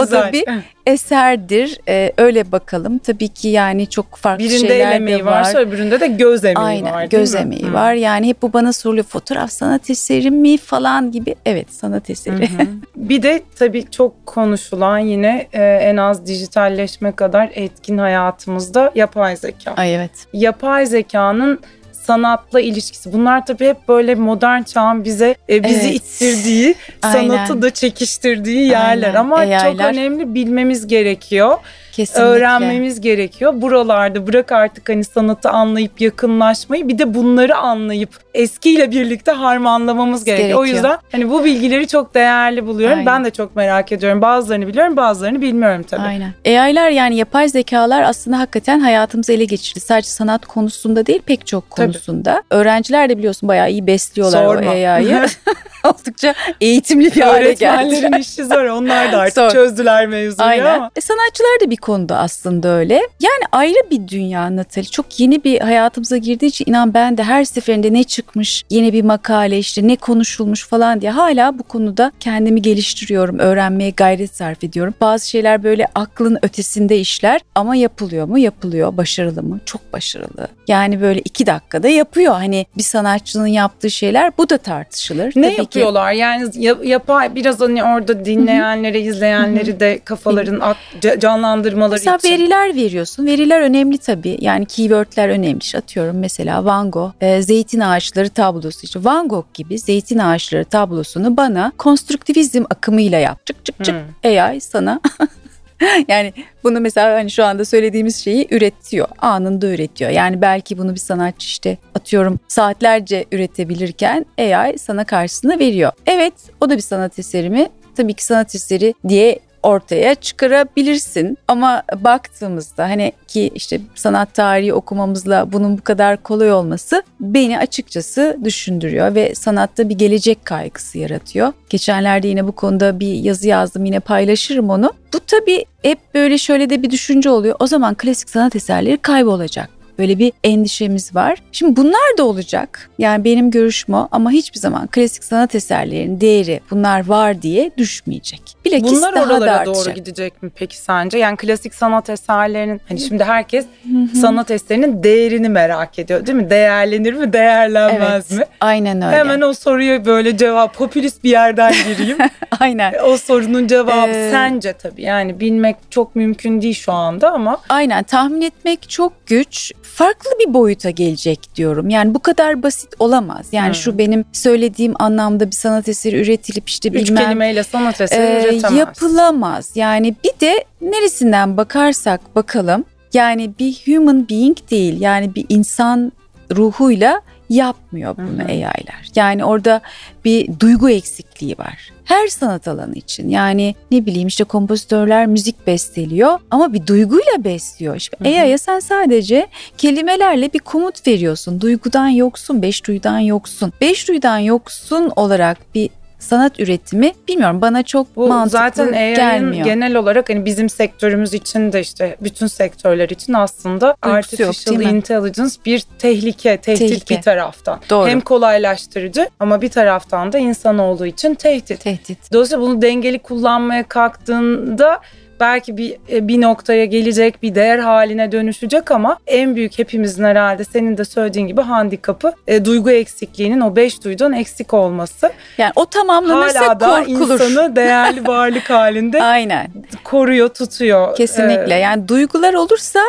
o da bir eserdir. Ee, öyle bakalım. Tabii ki yani çok farklı birinde şeyler de var. Birinde el emeği varsa öbüründe de göz emeği Aynen, var. göz mi? emeği var. Yani hep bu bana soruluyor. Fotoğraf sanat eseri mi falan gibi. Evet sanat eseri. bir de tabii çok konuşulan yine e, en az dijitalleşme kadar etkin hayatımızda yapay zeka. Ay evet. Yapay zekanın sanatla ilişkisi. Bunlar tabii hep böyle modern çağın bize e, bizi evet. ittirdiği, sanatı da çekiştirdiği yerler Aynen. ama e çok önemli bilmemiz gerekiyor. Kesinlikle. öğrenmemiz gerekiyor. Buralarda bırak artık hani sanatı anlayıp yakınlaşmayı bir de bunları anlayıp eskiyle birlikte harmanlamamız gerekiyor. gerekiyor. O yüzden hani bu bilgileri çok değerli buluyorum. Aynen. Ben de çok merak ediyorum. Bazılarını biliyorum, bazılarını bilmiyorum tabii. Aynen. AI'lar yani yapay zekalar aslında hakikaten hayatımızı ele geçirdi. Sadece sanat konusunda değil pek çok konusunda. Tabii. Öğrenciler de biliyorsun bayağı iyi besliyorlar Sorma. o AI'yı. Oldukça eğitimli bir hale geldi. Öğretmenlerin işi zor. Onlar da artık zor. çözdüler mevzuyu Aynen. ama. E, sanatçılar da bir konuda aslında öyle. Yani ayrı bir dünya Natali. Çok yeni bir hayatımıza girdiği için inan ben de her seferinde ne çıkmış, yeni bir makale işte ne konuşulmuş falan diye hala bu konuda kendimi geliştiriyorum, öğrenmeye gayret sarf ediyorum. Bazı şeyler böyle aklın ötesinde işler ama yapılıyor mu? Yapılıyor. Başarılı mı? Çok başarılı. Yani böyle iki dakikada yapıyor. Hani bir sanatçının yaptığı şeyler bu da tartışılır. Ne Tabii yapıyorlar? Ki... Yani yapay biraz hani orada dinleyenlere, izleyenleri de kafaların canlandırmaları mesela için. veriler veriyorsun. Veriler önemli tabii. Yani keywordler önemli. Atıyorum mesela Van Gogh e, zeytin ağaçları tablosu. İşte Van Gogh gibi zeytin ağaçları tablosunu bana konstruktivizm akımıyla yap. Çık çık çık. Hmm. AI sana yani bunu mesela hani şu anda söylediğimiz şeyi üretiyor. Anında üretiyor. Yani belki bunu bir sanatçı işte atıyorum saatlerce üretebilirken AI sana karşısına veriyor. Evet o da bir sanat eseri mi? Tabii ki sanat eseri diye ortaya çıkarabilirsin. Ama baktığımızda hani ki işte sanat tarihi okumamızla bunun bu kadar kolay olması beni açıkçası düşündürüyor ve sanatta bir gelecek kaygısı yaratıyor. Geçenlerde yine bu konuda bir yazı yazdım yine paylaşırım onu. Bu tabii hep böyle şöyle de bir düşünce oluyor. O zaman klasik sanat eserleri kaybolacak. Böyle bir endişemiz var. Şimdi bunlar da olacak. Yani benim görüşüm o ama hiçbir zaman klasik sanat eserlerinin değeri bunlar var diye düşmeyecek. Bilakis bunlar daha oralara da doğru gidecek mi peki sence? Yani klasik sanat eserlerinin hani şimdi herkes sanat eserinin değerini merak ediyor değil mi? Değerlenir mi, değerlenmez evet, mi? Aynen öyle. Hemen o soruya böyle cevap popülist bir yerden gireyim. aynen. O sorunun cevabı ee, sence tabii. Yani bilmek çok mümkün değil şu anda ama. Aynen tahmin etmek çok güç farklı bir boyuta gelecek diyorum. Yani bu kadar basit olamaz. Yani hmm. şu benim söylediğim anlamda bir sanat eseri üretilip işte bilmem. Üç kelimeyle sanat eseri e, üretemez. Yapılamaz. Yani bir de neresinden bakarsak bakalım. Yani bir human being değil. Yani bir insan ruhuyla yapmıyor bunu. AI'ler. Yani orada bir duygu eksikliği var. Her sanat alanı için yani ne bileyim işte kompozitörler müzik besteliyor ama bir duyguyla besliyor. Şimdi AI'ya sen sadece kelimelerle bir komut veriyorsun. Duygudan yoksun, beş duyudan yoksun. Beş duyudan yoksun olarak bir sanat üretimi bilmiyorum bana çok Bu mantıklı zaten gelmiyor. genel olarak hani bizim sektörümüz için de işte bütün sektörler için aslında Duygusu artificial yok, intelligence bir tehlike, tehdit tehlike. bir taraftan. Doğru. Hem kolaylaştırıcı ama bir taraftan da insanoğlu için tehdit. Tehdit. Dolayısıyla bunu dengeli kullanmaya kalktığında belki bir e, bir noktaya gelecek, bir değer haline dönüşecek ama en büyük hepimizin herhalde senin de söylediğin gibi handikapı e, duygu eksikliğinin o beş duyduğun eksik olması. Yani o tamamlanırsa Hala da korkulur. insanı değerli varlık halinde Aynen. koruyor, tutuyor. Kesinlikle. Ee, yani duygular olursa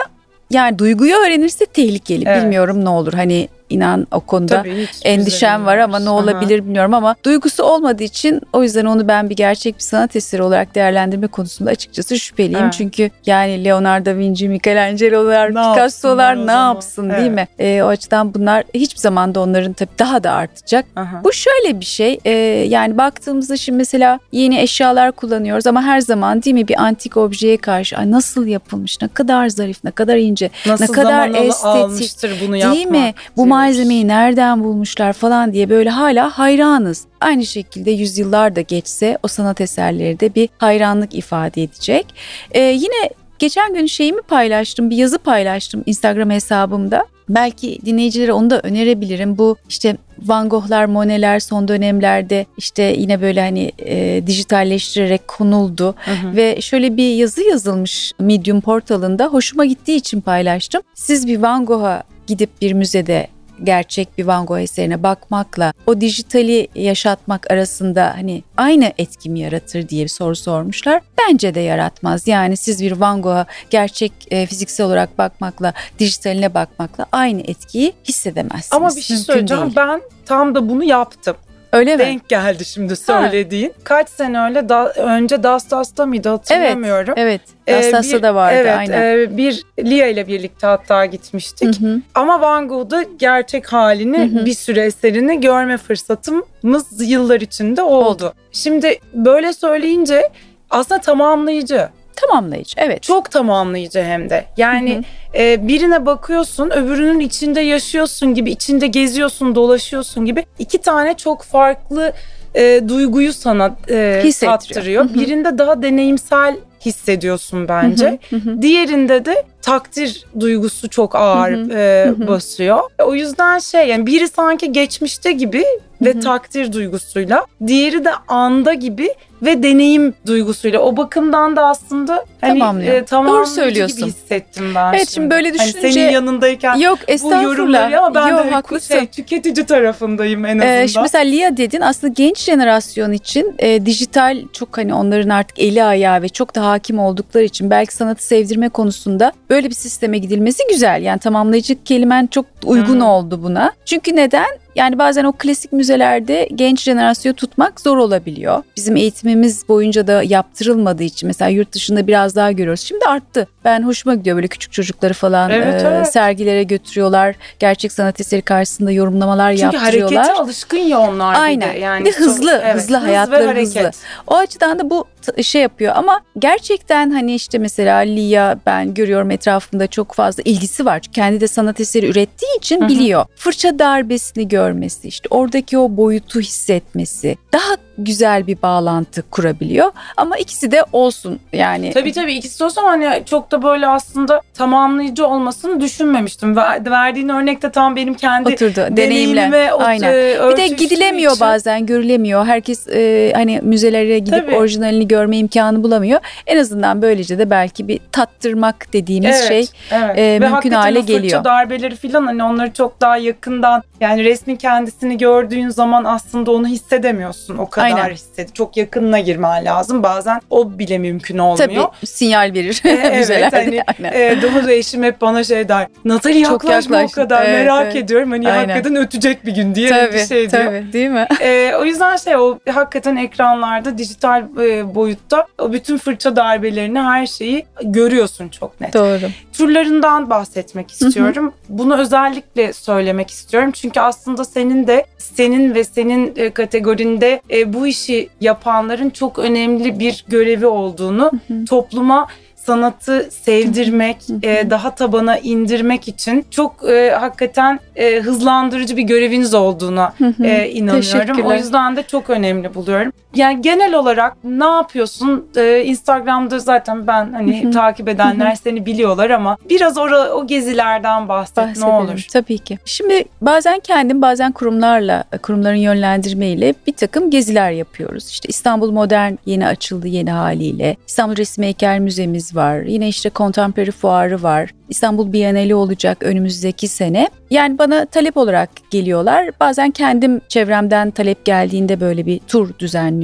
yani duyguyu öğrenirse tehlikeli. Evet. Bilmiyorum ne olur. Hani inan o konuda Tabii, endişem var ama ne olabilir Aha. bilmiyorum ama duygusu olmadığı için o yüzden onu ben bir gerçek bir sanat eseri olarak değerlendirme konusunda açıkçası şüpheliyim. Evet. Çünkü yani Leonardo da Vinci, Michelangelo'lar, Picasso'lar ne yapsın evet. değil mi? E, o açıdan bunlar hiçbir zaman da onların tabii daha da artacak. Aha. Bu şöyle bir şey e, yani baktığımızda şimdi mesela yeni eşyalar kullanıyoruz ama her zaman değil mi bir antik objeye karşı ay nasıl yapılmış, ne kadar zarif, ne kadar ince, nasıl ne kadar estetik bunu değil yapmak, mi? Bu malzemeyi nereden bulmuşlar falan diye böyle hala hayranız. Aynı şekilde yüzyıllar da geçse o sanat eserleri de bir hayranlık ifade edecek. Ee, yine Geçen gün şeyimi paylaştım, bir yazı paylaştım Instagram hesabımda. Belki dinleyicilere onu da önerebilirim. Bu işte Van Gogh'lar, Monet'ler son dönemlerde işte yine böyle hani e, dijitalleştirerek konuldu. Hı hı. Ve şöyle bir yazı yazılmış Medium portalında. Hoşuma gittiği için paylaştım. Siz bir Van Gogh'a gidip bir müzede gerçek bir Van Gogh eserine bakmakla o dijitali yaşatmak arasında hani aynı etki mi yaratır diye bir soru sormuşlar. Bence de yaratmaz. Yani siz bir Van Gogh'a gerçek e, fiziksel olarak bakmakla dijitaline bakmakla aynı etkiyi hissedemezsiniz. Ama bir şey Mümkün söyleyeceğim. Değil. Ben tam da bunu yaptım. Öyle mi? Denk geldi şimdi söylediğin. Ha. Kaç sene öyle da, önce Dastas'ta mıydı hatırlamıyorum. Evet, evet. Dastas'ta ee, da vardı evet, aynen. E, bir Lia ile birlikte hatta gitmiştik. Hı hı. Ama Van Gogh'da gerçek halini hı hı. bir süre eserini görme fırsatımız yıllar içinde oldu. oldu. Şimdi böyle söyleyince aslında tamamlayıcı. Tamamlayıcı evet. Çok tamamlayıcı hem de. Yani hı hı. E, birine bakıyorsun öbürünün içinde yaşıyorsun gibi içinde geziyorsun dolaşıyorsun gibi iki tane çok farklı e, duyguyu sana e, tattırıyor. Hı hı. Birinde daha deneyimsel hissediyorsun bence. Hı hı hı. Diğerinde de takdir duygusu çok ağır hı hı. E, hı hı. basıyor. O yüzden şey yani biri sanki geçmişte gibi ve hı hı. takdir duygusuyla, diğeri de anda gibi ve deneyim duygusuyla. O bakımdan da aslında hani Tamamlıyor. e, Doğru söylüyorsun. gibi hissettim ben Evet şimdi, böyle düşününce hani senin yanındayken yok, bu yorumları ama ben yok, de haklısın. şey tüketici tarafındayım en azından. Ee, şimdi mesela Lia dedin aslında genç jenerasyon için e, dijital çok hani onların artık eli ayağı ve çok da hakim oldukları için belki sanatı sevdirme konusunda böyle bir sisteme gidilmesi güzel. Yani tamamlayıcı kelimen çok uygun hmm. oldu buna. Çünkü neden? Yani bazen o klasik müzelerde genç jenerasyonu tutmak zor olabiliyor. Bizim eğitimimiz boyunca da yaptırılmadığı için mesela yurt dışında biraz daha görüyoruz. Şimdi arttı. Ben hoşuma gidiyor böyle küçük çocukları falan evet, e, evet. sergilere götürüyorlar. Gerçek sanat eseri karşısında yorumlamalar Çünkü yaptırıyorlar. Çünkü harekete alışkın ya onlar Aynen. bir de. Yani bir hızlı, evet, hızlı hız hayatları hızlı. O açıdan da bu şey yapıyor ama gerçekten hani işte mesela Lia ben görüyorum etrafında çok fazla ilgisi var. Kendi de sanat eseri ürettiği için biliyor. Fırça darbesini görmesi işte oradaki o boyutu hissetmesi daha güzel bir bağlantı kurabiliyor. Ama ikisi de olsun yani. Tabii tabii ikisi de olsun hani çok da böyle aslında tamamlayıcı olmasını düşünmemiştim. Verdiğin örnekte tam benim kendi Oturdu, deneyimle. Aynen. Bir de gidilemiyor için. bazen, görülemiyor. Herkes e, hani müzelere gidip tabii. orijinalini görme imkanı bulamıyor. En azından böylece de belki bir tattırmak dediğimiz evet, şey evet. E, Ve mümkün hale geliyor. Ve darbeleri falan hani onları çok daha yakından yani resmin kendisini gördüğün zaman aslında onu hissedemiyorsun o kadar Aynen. Hissedi. Çok yakınına girmen lazım. Bazen o bile mümkün olmuyor. Tabii sinyal verir. E, evet hani e, doğru eşim hep bana şey der. Natali yaklaşma o kadar evet, merak evet. ediyorum. Hani Aynen. hakikaten ötecek bir gün diye tabii, bir şey diyor. Tabii değil mi? E, o yüzden şey o hakikaten ekranlarda dijital e, boyutta o bütün fırça darbelerini her şeyi görüyorsun çok net. Doğru. Türlerinden bahsetmek istiyorum. Hı hı. Bunu özellikle söylemek istiyorum. Çünkü aslında senin de senin ve senin e, kategorinde e, bu işi yapanların çok önemli bir görevi olduğunu hı hı. topluma sanatı sevdirmek, e, daha tabana indirmek için çok e, hakikaten e, hızlandırıcı bir göreviniz olduğuna e, inanıyorum. O yüzden de çok önemli buluyorum. Yani genel olarak ne yapıyorsun? E, Instagram'da zaten ben hani takip edenler seni biliyorlar ama biraz ora, o gezilerden bahset Bahsedelim. ne olur. Tabii ki. Şimdi bazen kendim bazen kurumlarla, kurumların yönlendirmeyle bir takım geziler yapıyoruz. İşte İstanbul Modern yeni açıldı yeni haliyle. İstanbul Resim Heykel Müzemiz var. Yine işte Contemporary Fuarı var. İstanbul Bienali olacak önümüzdeki sene. Yani bana talep olarak geliyorlar. Bazen kendim çevremden talep geldiğinde böyle bir tur düzenliyorum.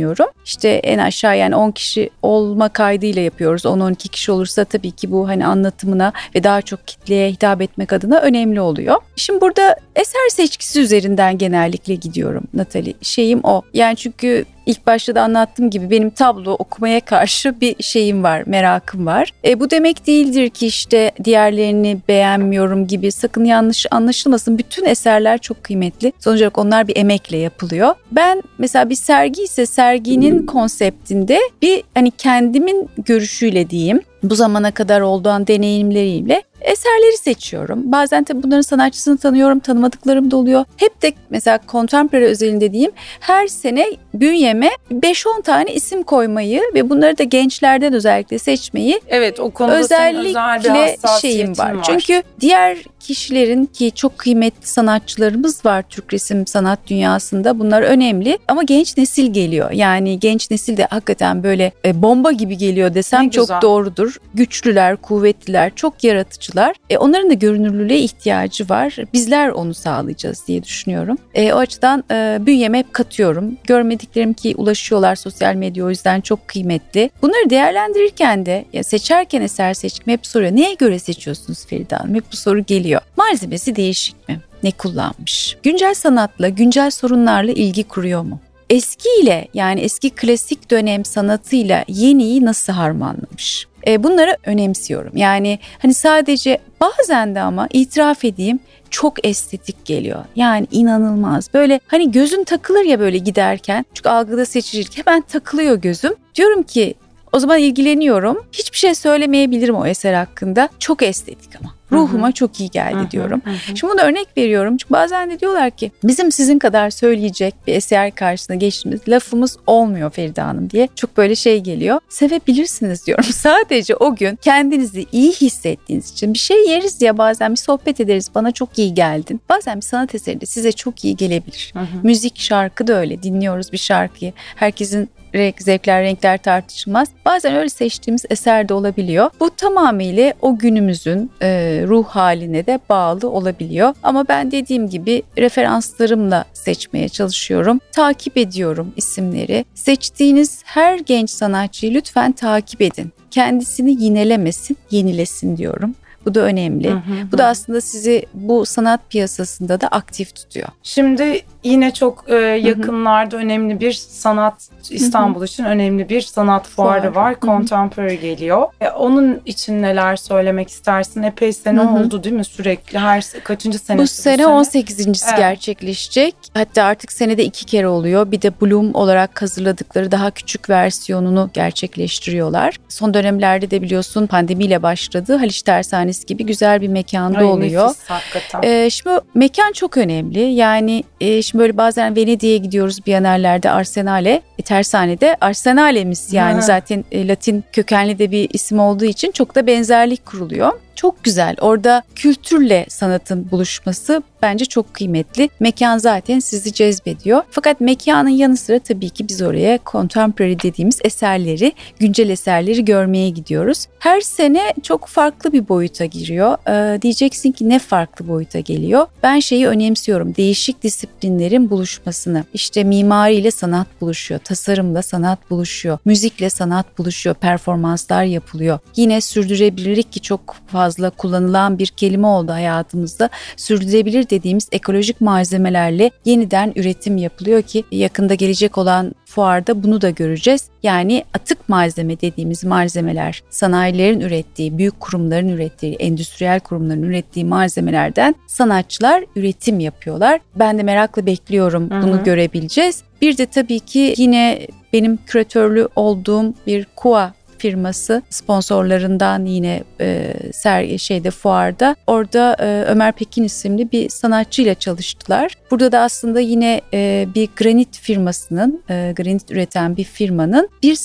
İşte en aşağı yani 10 kişi olma kaydıyla yapıyoruz. 10-12 kişi olursa tabii ki bu hani anlatımına ve daha çok kitleye hitap etmek adına önemli oluyor. Şimdi burada eser seçkisi üzerinden genellikle gidiyorum Natali. Şeyim o. Yani çünkü ilk başta da anlattığım gibi benim tablo okumaya karşı bir şeyim var, merakım var. E, bu demek değildir ki işte diğerlerini beğenmiyorum gibi sakın yanlış anlaşılmasın. Bütün eserler çok kıymetli. Sonuç olarak onlar bir emekle yapılıyor. Ben mesela bir sergi ise serginin konseptinde bir hani kendimin görüşüyle diyeyim bu zamana kadar olduğun deneyimleriyle eserleri seçiyorum. Bazen tabii bunların sanatçısını tanıyorum, tanımadıklarım da oluyor. Hep de mesela contemporary özelinde diyeyim her sene bünyeme 5-10 tane isim koymayı ve bunları da gençlerden özellikle seçmeyi Evet o konuda özellikle özel bir şeyim var. var. Çünkü diğer kişilerin ki çok kıymetli sanatçılarımız var Türk resim sanat dünyasında. Bunlar önemli ama genç nesil geliyor. Yani genç nesil de hakikaten böyle e, bomba gibi geliyor desem çok doğrudur. Güçlüler, kuvvetliler, çok yaratıcılar. E, onların da görünürlüğe ihtiyacı var. Bizler onu sağlayacağız diye düşünüyorum. E, o açıdan e, bünyeme hep katıyorum. Görmediklerim ki ulaşıyorlar sosyal medya o yüzden çok kıymetli. Bunları değerlendirirken de ya seçerken eser seçkim hep soruyor. Neye göre seçiyorsunuz Feride Hanım? Hep bu soru geliyor. Malzemesi değişik mi? Ne kullanmış? Güncel sanatla, güncel sorunlarla ilgi kuruyor mu? Eskiyle yani eski klasik dönem sanatıyla yeniyi nasıl harmanlamış? E, bunları önemsiyorum. Yani hani sadece bazen de ama itiraf edeyim çok estetik geliyor. Yani inanılmaz. Böyle hani gözün takılır ya böyle giderken. Çünkü algıda seçicilik hemen takılıyor gözüm. Diyorum ki o zaman ilgileniyorum. Hiçbir şey söylemeyebilirim o eser hakkında. Çok estetik ama. Ruhuma çok iyi geldi Hı-hı. diyorum. Hı-hı. Şimdi bunu örnek veriyorum. Çünkü bazen de diyorlar ki bizim sizin kadar söyleyecek bir eser karşısında geçtiğimiz lafımız olmuyor Feride Hanım diye. Çok böyle şey geliyor. Sevebilirsiniz diyorum. Sadece o gün kendinizi iyi hissettiğiniz için bir şey yeriz ya bazen bir sohbet ederiz. Bana çok iyi geldin. Bazen bir sanat eseri de size çok iyi gelebilir. Hı-hı. Müzik, şarkı da öyle. Dinliyoruz bir şarkıyı. Herkesin renk, zevkler, renkler tartışılmaz. Bazen öyle seçtiğimiz eser de olabiliyor. Bu tamamıyla o günümüzün e, ruh haline de bağlı olabiliyor. Ama ben dediğim gibi referanslarımla seçmeye çalışıyorum. Takip ediyorum isimleri. Seçtiğiniz her genç sanatçıyı lütfen takip edin kendisini yinelemesin, yenilesin diyorum. Bu da önemli. Hı hı, bu da aslında sizi bu sanat piyasasında da aktif tutuyor. Şimdi yine çok e, yakınlarda önemli bir sanat İstanbul için önemli bir sanat fuarı Fuar. var. Contemporary geliyor. E, onun için neler söylemek istersin? Epey sene oldu değil mi sürekli? Her kaçıncı senesi bu sene? Bu sene 18. Evet. gerçekleşecek. Hatta artık senede iki kere oluyor. Bir de Bloom olarak hazırladıkları daha küçük versiyonunu gerçekleştiriyorlar. Son dönemlerde de biliyorsun pandemiyle başladı. Haliç Tersanesi gibi güzel bir mekanda Ay, oluyor. Nefis, hakikaten. E, şimdi mekan çok önemli. Yani e, şimdi böyle bazen Venedik'e gidiyoruz Biennallerde Arsenale. E, tersanede Arsenale'miz yani ha. zaten e, Latin kökenli de bir isim olduğu için çok da benzerlik kuruluyor. Çok güzel. Orada kültürle sanatın buluşması bence çok kıymetli. Mekan zaten sizi cezbediyor. Fakat mekanın yanı sıra tabii ki biz oraya contemporary dediğimiz eserleri, güncel eserleri görmeye gidiyoruz. Her sene çok farklı bir boyuta giriyor. Ee, diyeceksin ki ne farklı boyuta geliyor? Ben şeyi önemsiyorum. Değişik disiplinlerin buluşmasını. İşte mimariyle sanat buluşuyor, tasarımla sanat buluşuyor, müzikle sanat buluşuyor, performanslar yapılıyor. Yine sürdürülebilirlik ki çok fazla kullanılan bir kelime oldu hayatımızda. Sürdürülebilir dediğimiz ekolojik malzemelerle yeniden üretim yapılıyor ki yakında gelecek olan fuarda bunu da göreceğiz. Yani atık malzeme dediğimiz malzemeler sanayilerin ürettiği, büyük kurumların ürettiği, endüstriyel kurumların ürettiği malzemelerden sanatçılar üretim yapıyorlar. Ben de merakla bekliyorum bunu Hı-hı. görebileceğiz. Bir de tabii ki yine benim küratörlü olduğum bir KUA firması sponsorlarından yine e, ser şeyde fuarda. Orada e, Ömer Pekin isimli bir sanatçıyla çalıştılar. Burada da aslında yine e, bir granit firmasının, e, granit üreten bir firmanın bir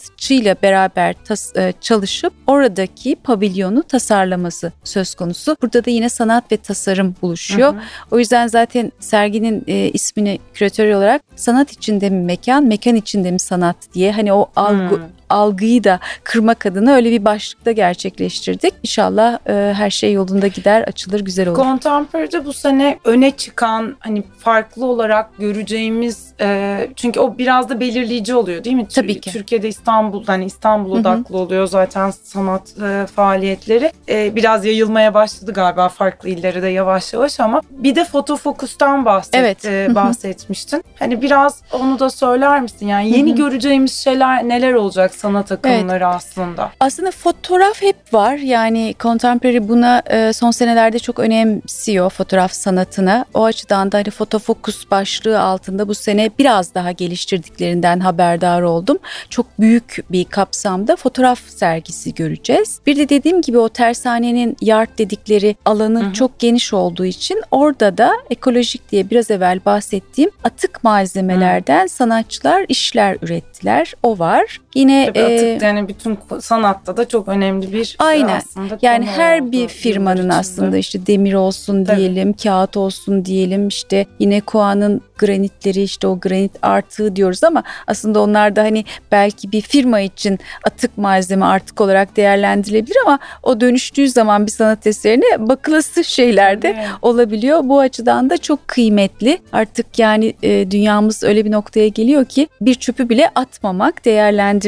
sanatçıyla beraber tas, e, çalışıp oradaki pavilyonu tasarlaması söz konusu. Burada da yine sanat ve tasarım buluşuyor. Hı hı. O yüzden zaten serginin e, ismini küratör olarak sanat içinde mi mekan, mekan içinde mi sanat diye hani o algı hmm algıyı da kırmak adına öyle bir başlıkta gerçekleştirdik. İnşallah e, her şey yolunda gider, açılır, güzel olur. Contemporary'de bu sene öne çıkan hani farklı olarak göreceğimiz e, çünkü o biraz da belirleyici oluyor değil mi? Tabii ki. Türkiye'de İstanbul hani İstanbul odaklı Hı-hı. oluyor zaten sanat e, faaliyetleri. E, biraz yayılmaya başladı galiba farklı illere de yavaş yavaş ama bir de fotofokustan bahset, evet. e, bahsetmiştin. Hani biraz onu da söyler misin? Yani yeni göreceğimiz şeyler neler olacak sanat akımları evet. aslında. Aslında fotoğraf hep var. Yani contemporary buna e, son senelerde çok önemsiyor fotoğraf sanatına. O açıdan da hani fotofokus başlığı altında bu sene biraz daha geliştirdiklerinden haberdar oldum. Çok büyük bir kapsamda fotoğraf sergisi göreceğiz. Bir de dediğim gibi o tersanenin yard dedikleri alanı Hı-hı. çok geniş olduğu için orada da ekolojik diye biraz evvel bahsettiğim atık malzemelerden Hı. sanatçılar işler ürettiler. O var. Yine Tabii atık e, yani bütün sanatta da çok önemli bir aynen. aslında yani her bir firmanın aslında işte demir olsun Tabii. diyelim, kağıt olsun diyelim işte yine Koa'nın granitleri işte o granit artığı diyoruz ama aslında onlar da hani belki bir firma için atık malzeme artık olarak değerlendirilebilir ama o dönüştüğü zaman bir sanat eserine bakılası şeyler de evet. olabiliyor. Bu açıdan da çok kıymetli. Artık yani e, dünyamız öyle bir noktaya geliyor ki bir çöpü bile atmamak, değerlendirmek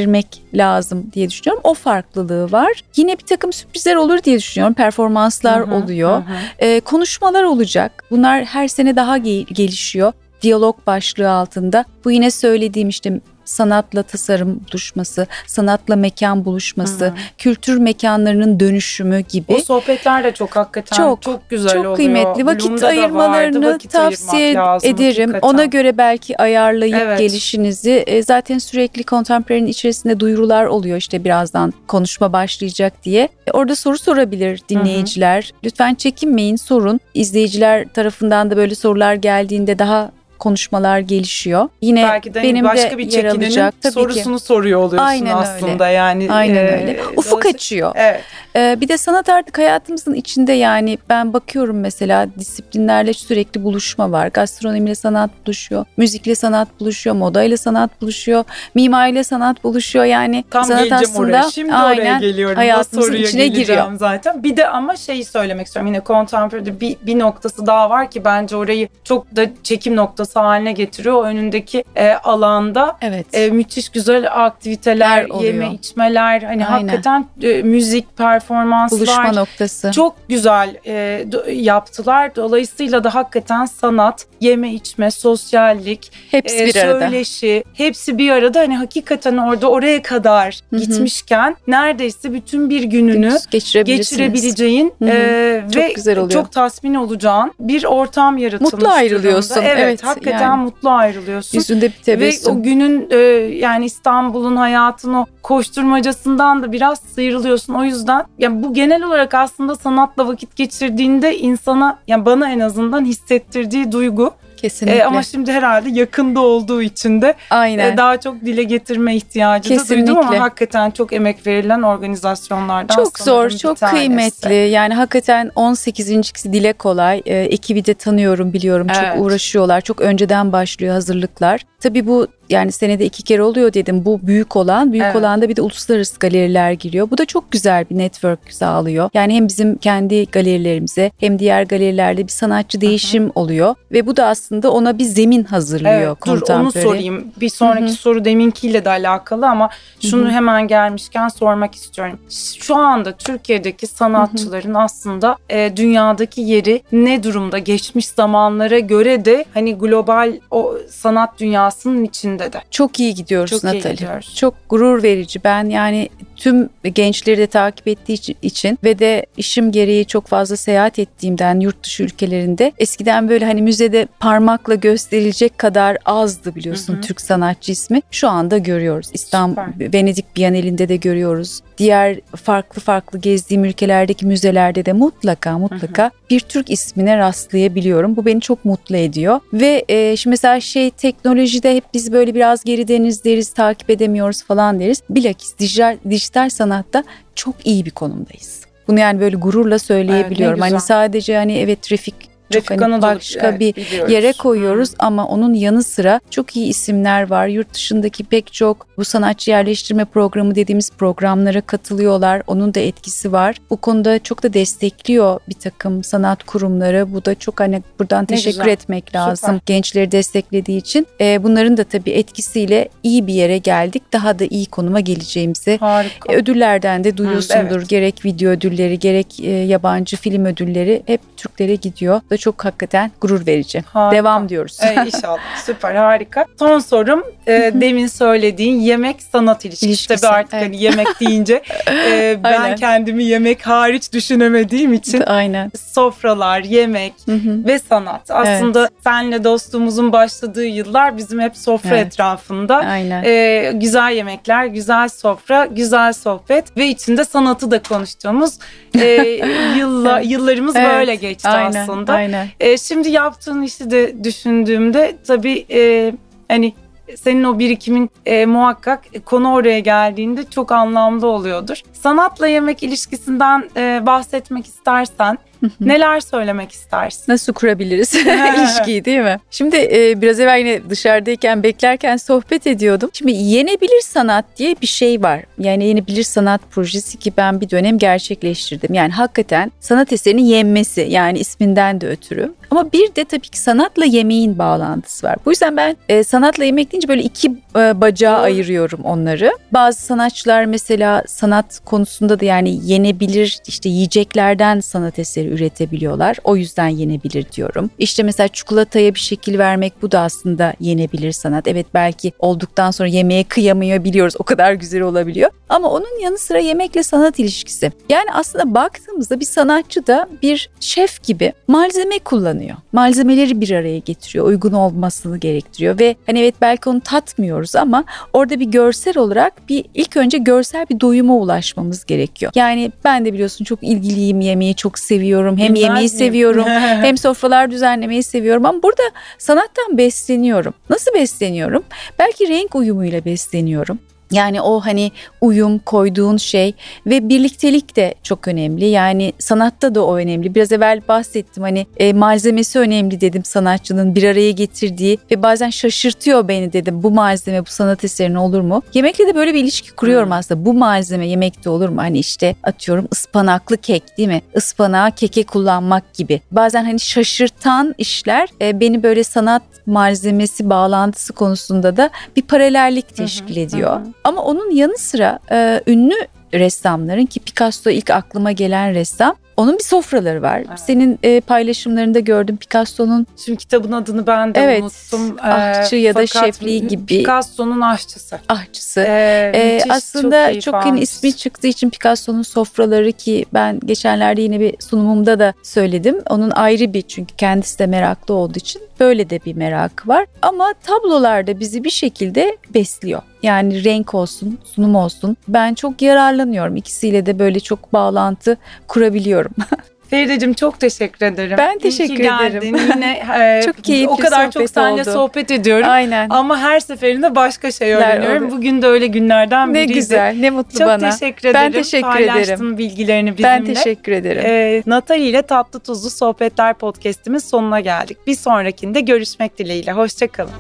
lazım diye düşünüyorum. O farklılığı var. Yine bir takım sürprizler olur diye düşünüyorum. Performanslar hı hı, oluyor. Hı. E, konuşmalar olacak. Bunlar her sene daha gelişiyor diyalog başlığı altında. Bu yine söylediğim işte sanatla tasarım buluşması, sanatla mekan buluşması, Hı. kültür mekanlarının dönüşümü gibi. O sohbetler de çok hakikaten çok, çok güzel çok oluyor. Çok kıymetli. Vakit Bloom'da ayırmalarını vardı, vakit tavsiye ederim. Hakikaten. Ona göre belki ayarlayıp evet. gelişinizi. E, zaten sürekli Contemporary'nin içerisinde duyurular oluyor işte birazdan konuşma başlayacak diye. E, orada soru sorabilir dinleyiciler. Hı hı. Lütfen çekinmeyin sorun. İzleyiciler tarafından da böyle sorular geldiğinde daha konuşmalar gelişiyor. Yine Belki de benim başka de bir yer alacak. Tabii sorusunu ki. soruyor oluyorsun Aynen aslında öyle. yani. Aynen e, öyle. Ufuk açıyor. Evet. Ee, bir de sanat artık hayatımızın içinde yani ben bakıyorum mesela disiplinlerle sürekli buluşma var. Gastronomiyle sanat buluşuyor, müzikle sanat buluşuyor, modayla sanat buluşuyor, mimariyle sanat buluşuyor. Yani Tam sanat aslında oraya. Şimdi aynen oraya geliyorum. hayatımızın içine giriyor. zaten. Bir de ama şeyi söylemek istiyorum yine contemporary'de bir, bir noktası daha var ki bence orayı çok da çekim noktası haline getiriyor. O önündeki e, alanda evet. e, müthiş güzel aktiviteler, yeme içmeler hani Aynen. hakikaten e, müzik, performanslar. Buluşma noktası. Çok güzel e, yaptılar. Dolayısıyla da hakikaten sanat, yeme içme, sosyallik, hepsi e, bir söyleşi, arada. hepsi bir arada. Hani hakikaten orada oraya kadar Hı-hı. gitmişken neredeyse bütün bir gününü geçirebileceğin e, ve çok güzel oluyor. çok tasmin olacağın bir ortam yaratılmış. Mutlu ayrılıyorsun. Evet, evet hakikaten yani. mutlu ayrılıyorsun. Yüzünde bir tebessüm. Ve o günün e, yani İstanbul'un hayatın o koşturmacasından da biraz sıyrılıyorsun. O yüzden yani bu genel olarak aslında sanatla vakit geçirdiğinde insana yani bana en azından hissettirdiği duygu Kesinlikle. E, ama şimdi herhalde yakında olduğu için de Aynen. E, daha çok dile getirme ihtiyacı Kesinlikle. da duydum ama hakikaten çok emek verilen organizasyonlardan Çok zor, çok tanesi. kıymetli. Yani hakikaten 18.si dile kolay. E, ekibi de tanıyorum, biliyorum. Evet. Çok uğraşıyorlar. Çok önceden başlıyor hazırlıklar. Tabii bu yani senede iki kere oluyor dedim. Bu büyük olan, büyük evet. olan da bir de uluslararası galeriler giriyor. Bu da çok güzel bir network sağlıyor. Yani hem bizim kendi galerilerimize hem diğer galerilerde bir sanatçı değişim Hı-hı. oluyor ve bu da aslında ona bir zemin hazırlıyor. Evet, dur onu sorayım. Bir sonraki Hı-hı. soru deminkiyle de alakalı ama şunu Hı-hı. hemen gelmişken sormak istiyorum. Şu anda Türkiye'deki sanatçıların Hı-hı. aslında e, dünyadaki yeri ne durumda? Geçmiş zamanlara göre de hani global o sanat dünyasının içinde de. Çok iyi gidiyoruz Çok Natali. Iyi gidiyoruz. Çok gurur verici. Ben yani tüm gençleri de takip ettiği için ve de işim gereği çok fazla seyahat ettiğimden yurt dışı ülkelerinde eskiden böyle hani müzede parmakla gösterilecek kadar azdı biliyorsun hı hı. Türk sanatçı ismi. Şu anda görüyoruz. İstanbul, Süper. Venedik Bienalinde de görüyoruz. Diğer farklı farklı gezdiğim ülkelerdeki müzelerde de mutlaka mutlaka hı hı. bir Türk ismine rastlayabiliyorum. Bu beni çok mutlu ediyor. Ve e, şimdi mesela şey teknolojide hep biz böyle biraz gerideniz deriz, takip edemiyoruz falan deriz. Bilakis dijital, dijital sanatta çok iyi bir konumdayız. Bunu yani böyle gururla söyleyebiliyorum. Evet, hani sadece hani evet Refik çok Refik hani başka evet, bir biliyoruz. yere koyuyoruz hmm. ama onun yanı sıra çok iyi isimler var. Yurt dışındaki pek çok bu sanatçı yerleştirme programı dediğimiz programlara katılıyorlar. Onun da etkisi var. Bu konuda çok da destekliyor bir takım sanat kurumları. Bu da çok hani buradan teşekkür etmek lazım. Süper. Gençleri desteklediği için. Ee, bunların da tabii etkisiyle iyi bir yere geldik. Daha da iyi konuma geleceğimizi. Harika. ödüllerden de duyuyorsundur. Hmm, evet. Gerek video ödülleri gerek e, yabancı film ödülleri hep Türklere gidiyor. Da çok hakikaten gurur verici. Harika. Devam diyoruz. Ee, inşallah. Süper harika. Son sorum e, demin söylediğin yemek sanat ilişkisi. İlişkisi, Tabii artık evet. hani yemek deyince e, ben Aynen. kendimi yemek hariç düşünemediğim için Aynen. sofralar, yemek Hı hı. ve sanat. Aslında senle dostluğumuzun başladığı yıllar bizim hep sofra Evet. etrafında. Aynen. Ee, güzel yemekler, güzel sofra, güzel sohbet ve içinde sanatı da konuştuğumuz e, yılla, Evet. yıllarımız Evet, böyle geçti aynen, aslında. Aynen. E, şimdi yaptığın işi de düşündüğümde tabii e, hani senin o birikimin e, muhakkak konu oraya geldiğinde çok anlamlı oluyordur. Sanatla yemek ilişkisinden e, bahsetmek istersen neler söylemek istersin? Nasıl kurabiliriz ilişkiyi değil mi? Şimdi e, biraz evvel yine dışarıdayken beklerken sohbet ediyordum. Şimdi yenebilir sanat diye bir şey var. Yani yenebilir sanat projesi ki ben bir dönem gerçekleştirdim. Yani hakikaten sanat eserinin yenmesi yani isminden de ötürü. Ama bir de tabii ki sanatla yemeğin bağlantısı var. Bu yüzden ben e, sanatla yemek deyince böyle iki e, Doğru. ayırıyorum onları. Bazı sanatçılar mesela sanat konusunda da yani yenebilir işte yiyeceklerden sanat eseri üretebiliyorlar. O yüzden yenebilir diyorum. İşte mesela çikolataya bir şekil vermek bu da aslında yenebilir sanat. Evet belki olduktan sonra yemeğe kıyamıyor biliyoruz. O kadar güzel olabiliyor. Ama onun yanı sıra yemekle sanat ilişkisi. Yani aslında baktığımızda bir sanatçı da bir şef gibi malzeme kullanıyor. Malzemeleri bir araya getiriyor. Uygun olmasını gerektiriyor ve hani evet belki onu tatmıyoruz ama orada bir görsel olarak bir ilk önce görsel bir doyuma ulaşmamız gerekiyor. Yani ben de biliyorsun çok ilgiliyim yemeği çok seviyorum. Hem Bilmez yemeği miyim? seviyorum hem sofralar düzenlemeyi seviyorum ama burada sanattan besleniyorum. Nasıl besleniyorum? Belki renk uyumuyla besleniyorum. Yani o hani uyum koyduğun şey ve birliktelik de çok önemli. Yani sanatta da o önemli. Biraz evvel bahsettim hani e, malzemesi önemli dedim sanatçının bir araya getirdiği ve bazen şaşırtıyor beni dedim. Bu malzeme bu sanat eserine olur mu? Yemekle de böyle bir ilişki kuruyorum Hmm. aslında. Bu malzeme yemekte olur mu? Hani işte atıyorum ıspanaklı kek değil mi? Ispanağı keke kullanmak gibi. Bazen hani şaşırtan işler e, beni böyle sanat malzemesi bağlantısı konusunda da bir paralellik teşkil ediyor. hı hı. Ama onun yanı sıra e, ünlü ressamların ki Picasso ilk aklıma gelen ressam onun bir sofraları var. Evet. Senin e, paylaşımlarında gördüm Picasso'nun Şimdi kitabın adını ben de Evet, unuttum. Ee, aşçı ya da şefliği gibi. Picasso'nun aşçısı. ahçısı. Ee, Ee, müthiş, aslında çok, hani almış. ismi çıktığı için Picasso'nun sofraları ki ben geçenlerde yine bir sunumumda da söyledim. Onun ayrı bir çünkü kendisi de meraklı olduğu için böyle de bir merak var. Ama tablolarda bizi bir şekilde besliyor. Yani renk olsun, sunum olsun. Ben çok yararlanıyorum. İkisiyle de böyle çok bağlantı kurabiliyorum. Ferideciğim çok teşekkür ederim. Ben İyi ki teşekkür geldin. ederim. Yine e, Çok keyifli o kadar çok sohbet seninle oldu. sohbet ediyorum. Aynen. Ama her seferinde başka şey öğreniyorum. Bugün de öyle günlerden Ne biriydi. güzel, ne mutlu Çok bana. teşekkür ederim. Ben teşekkür Paylaştığın ederim. bilgilerini bizimle. Ben teşekkür ederim. Ee, Natali ile Tatlı Tuzlu Sohbetler podcast'imin sonuna geldik. Bir sonrakinde görüşmek dileğiyle. Hoşçakalın.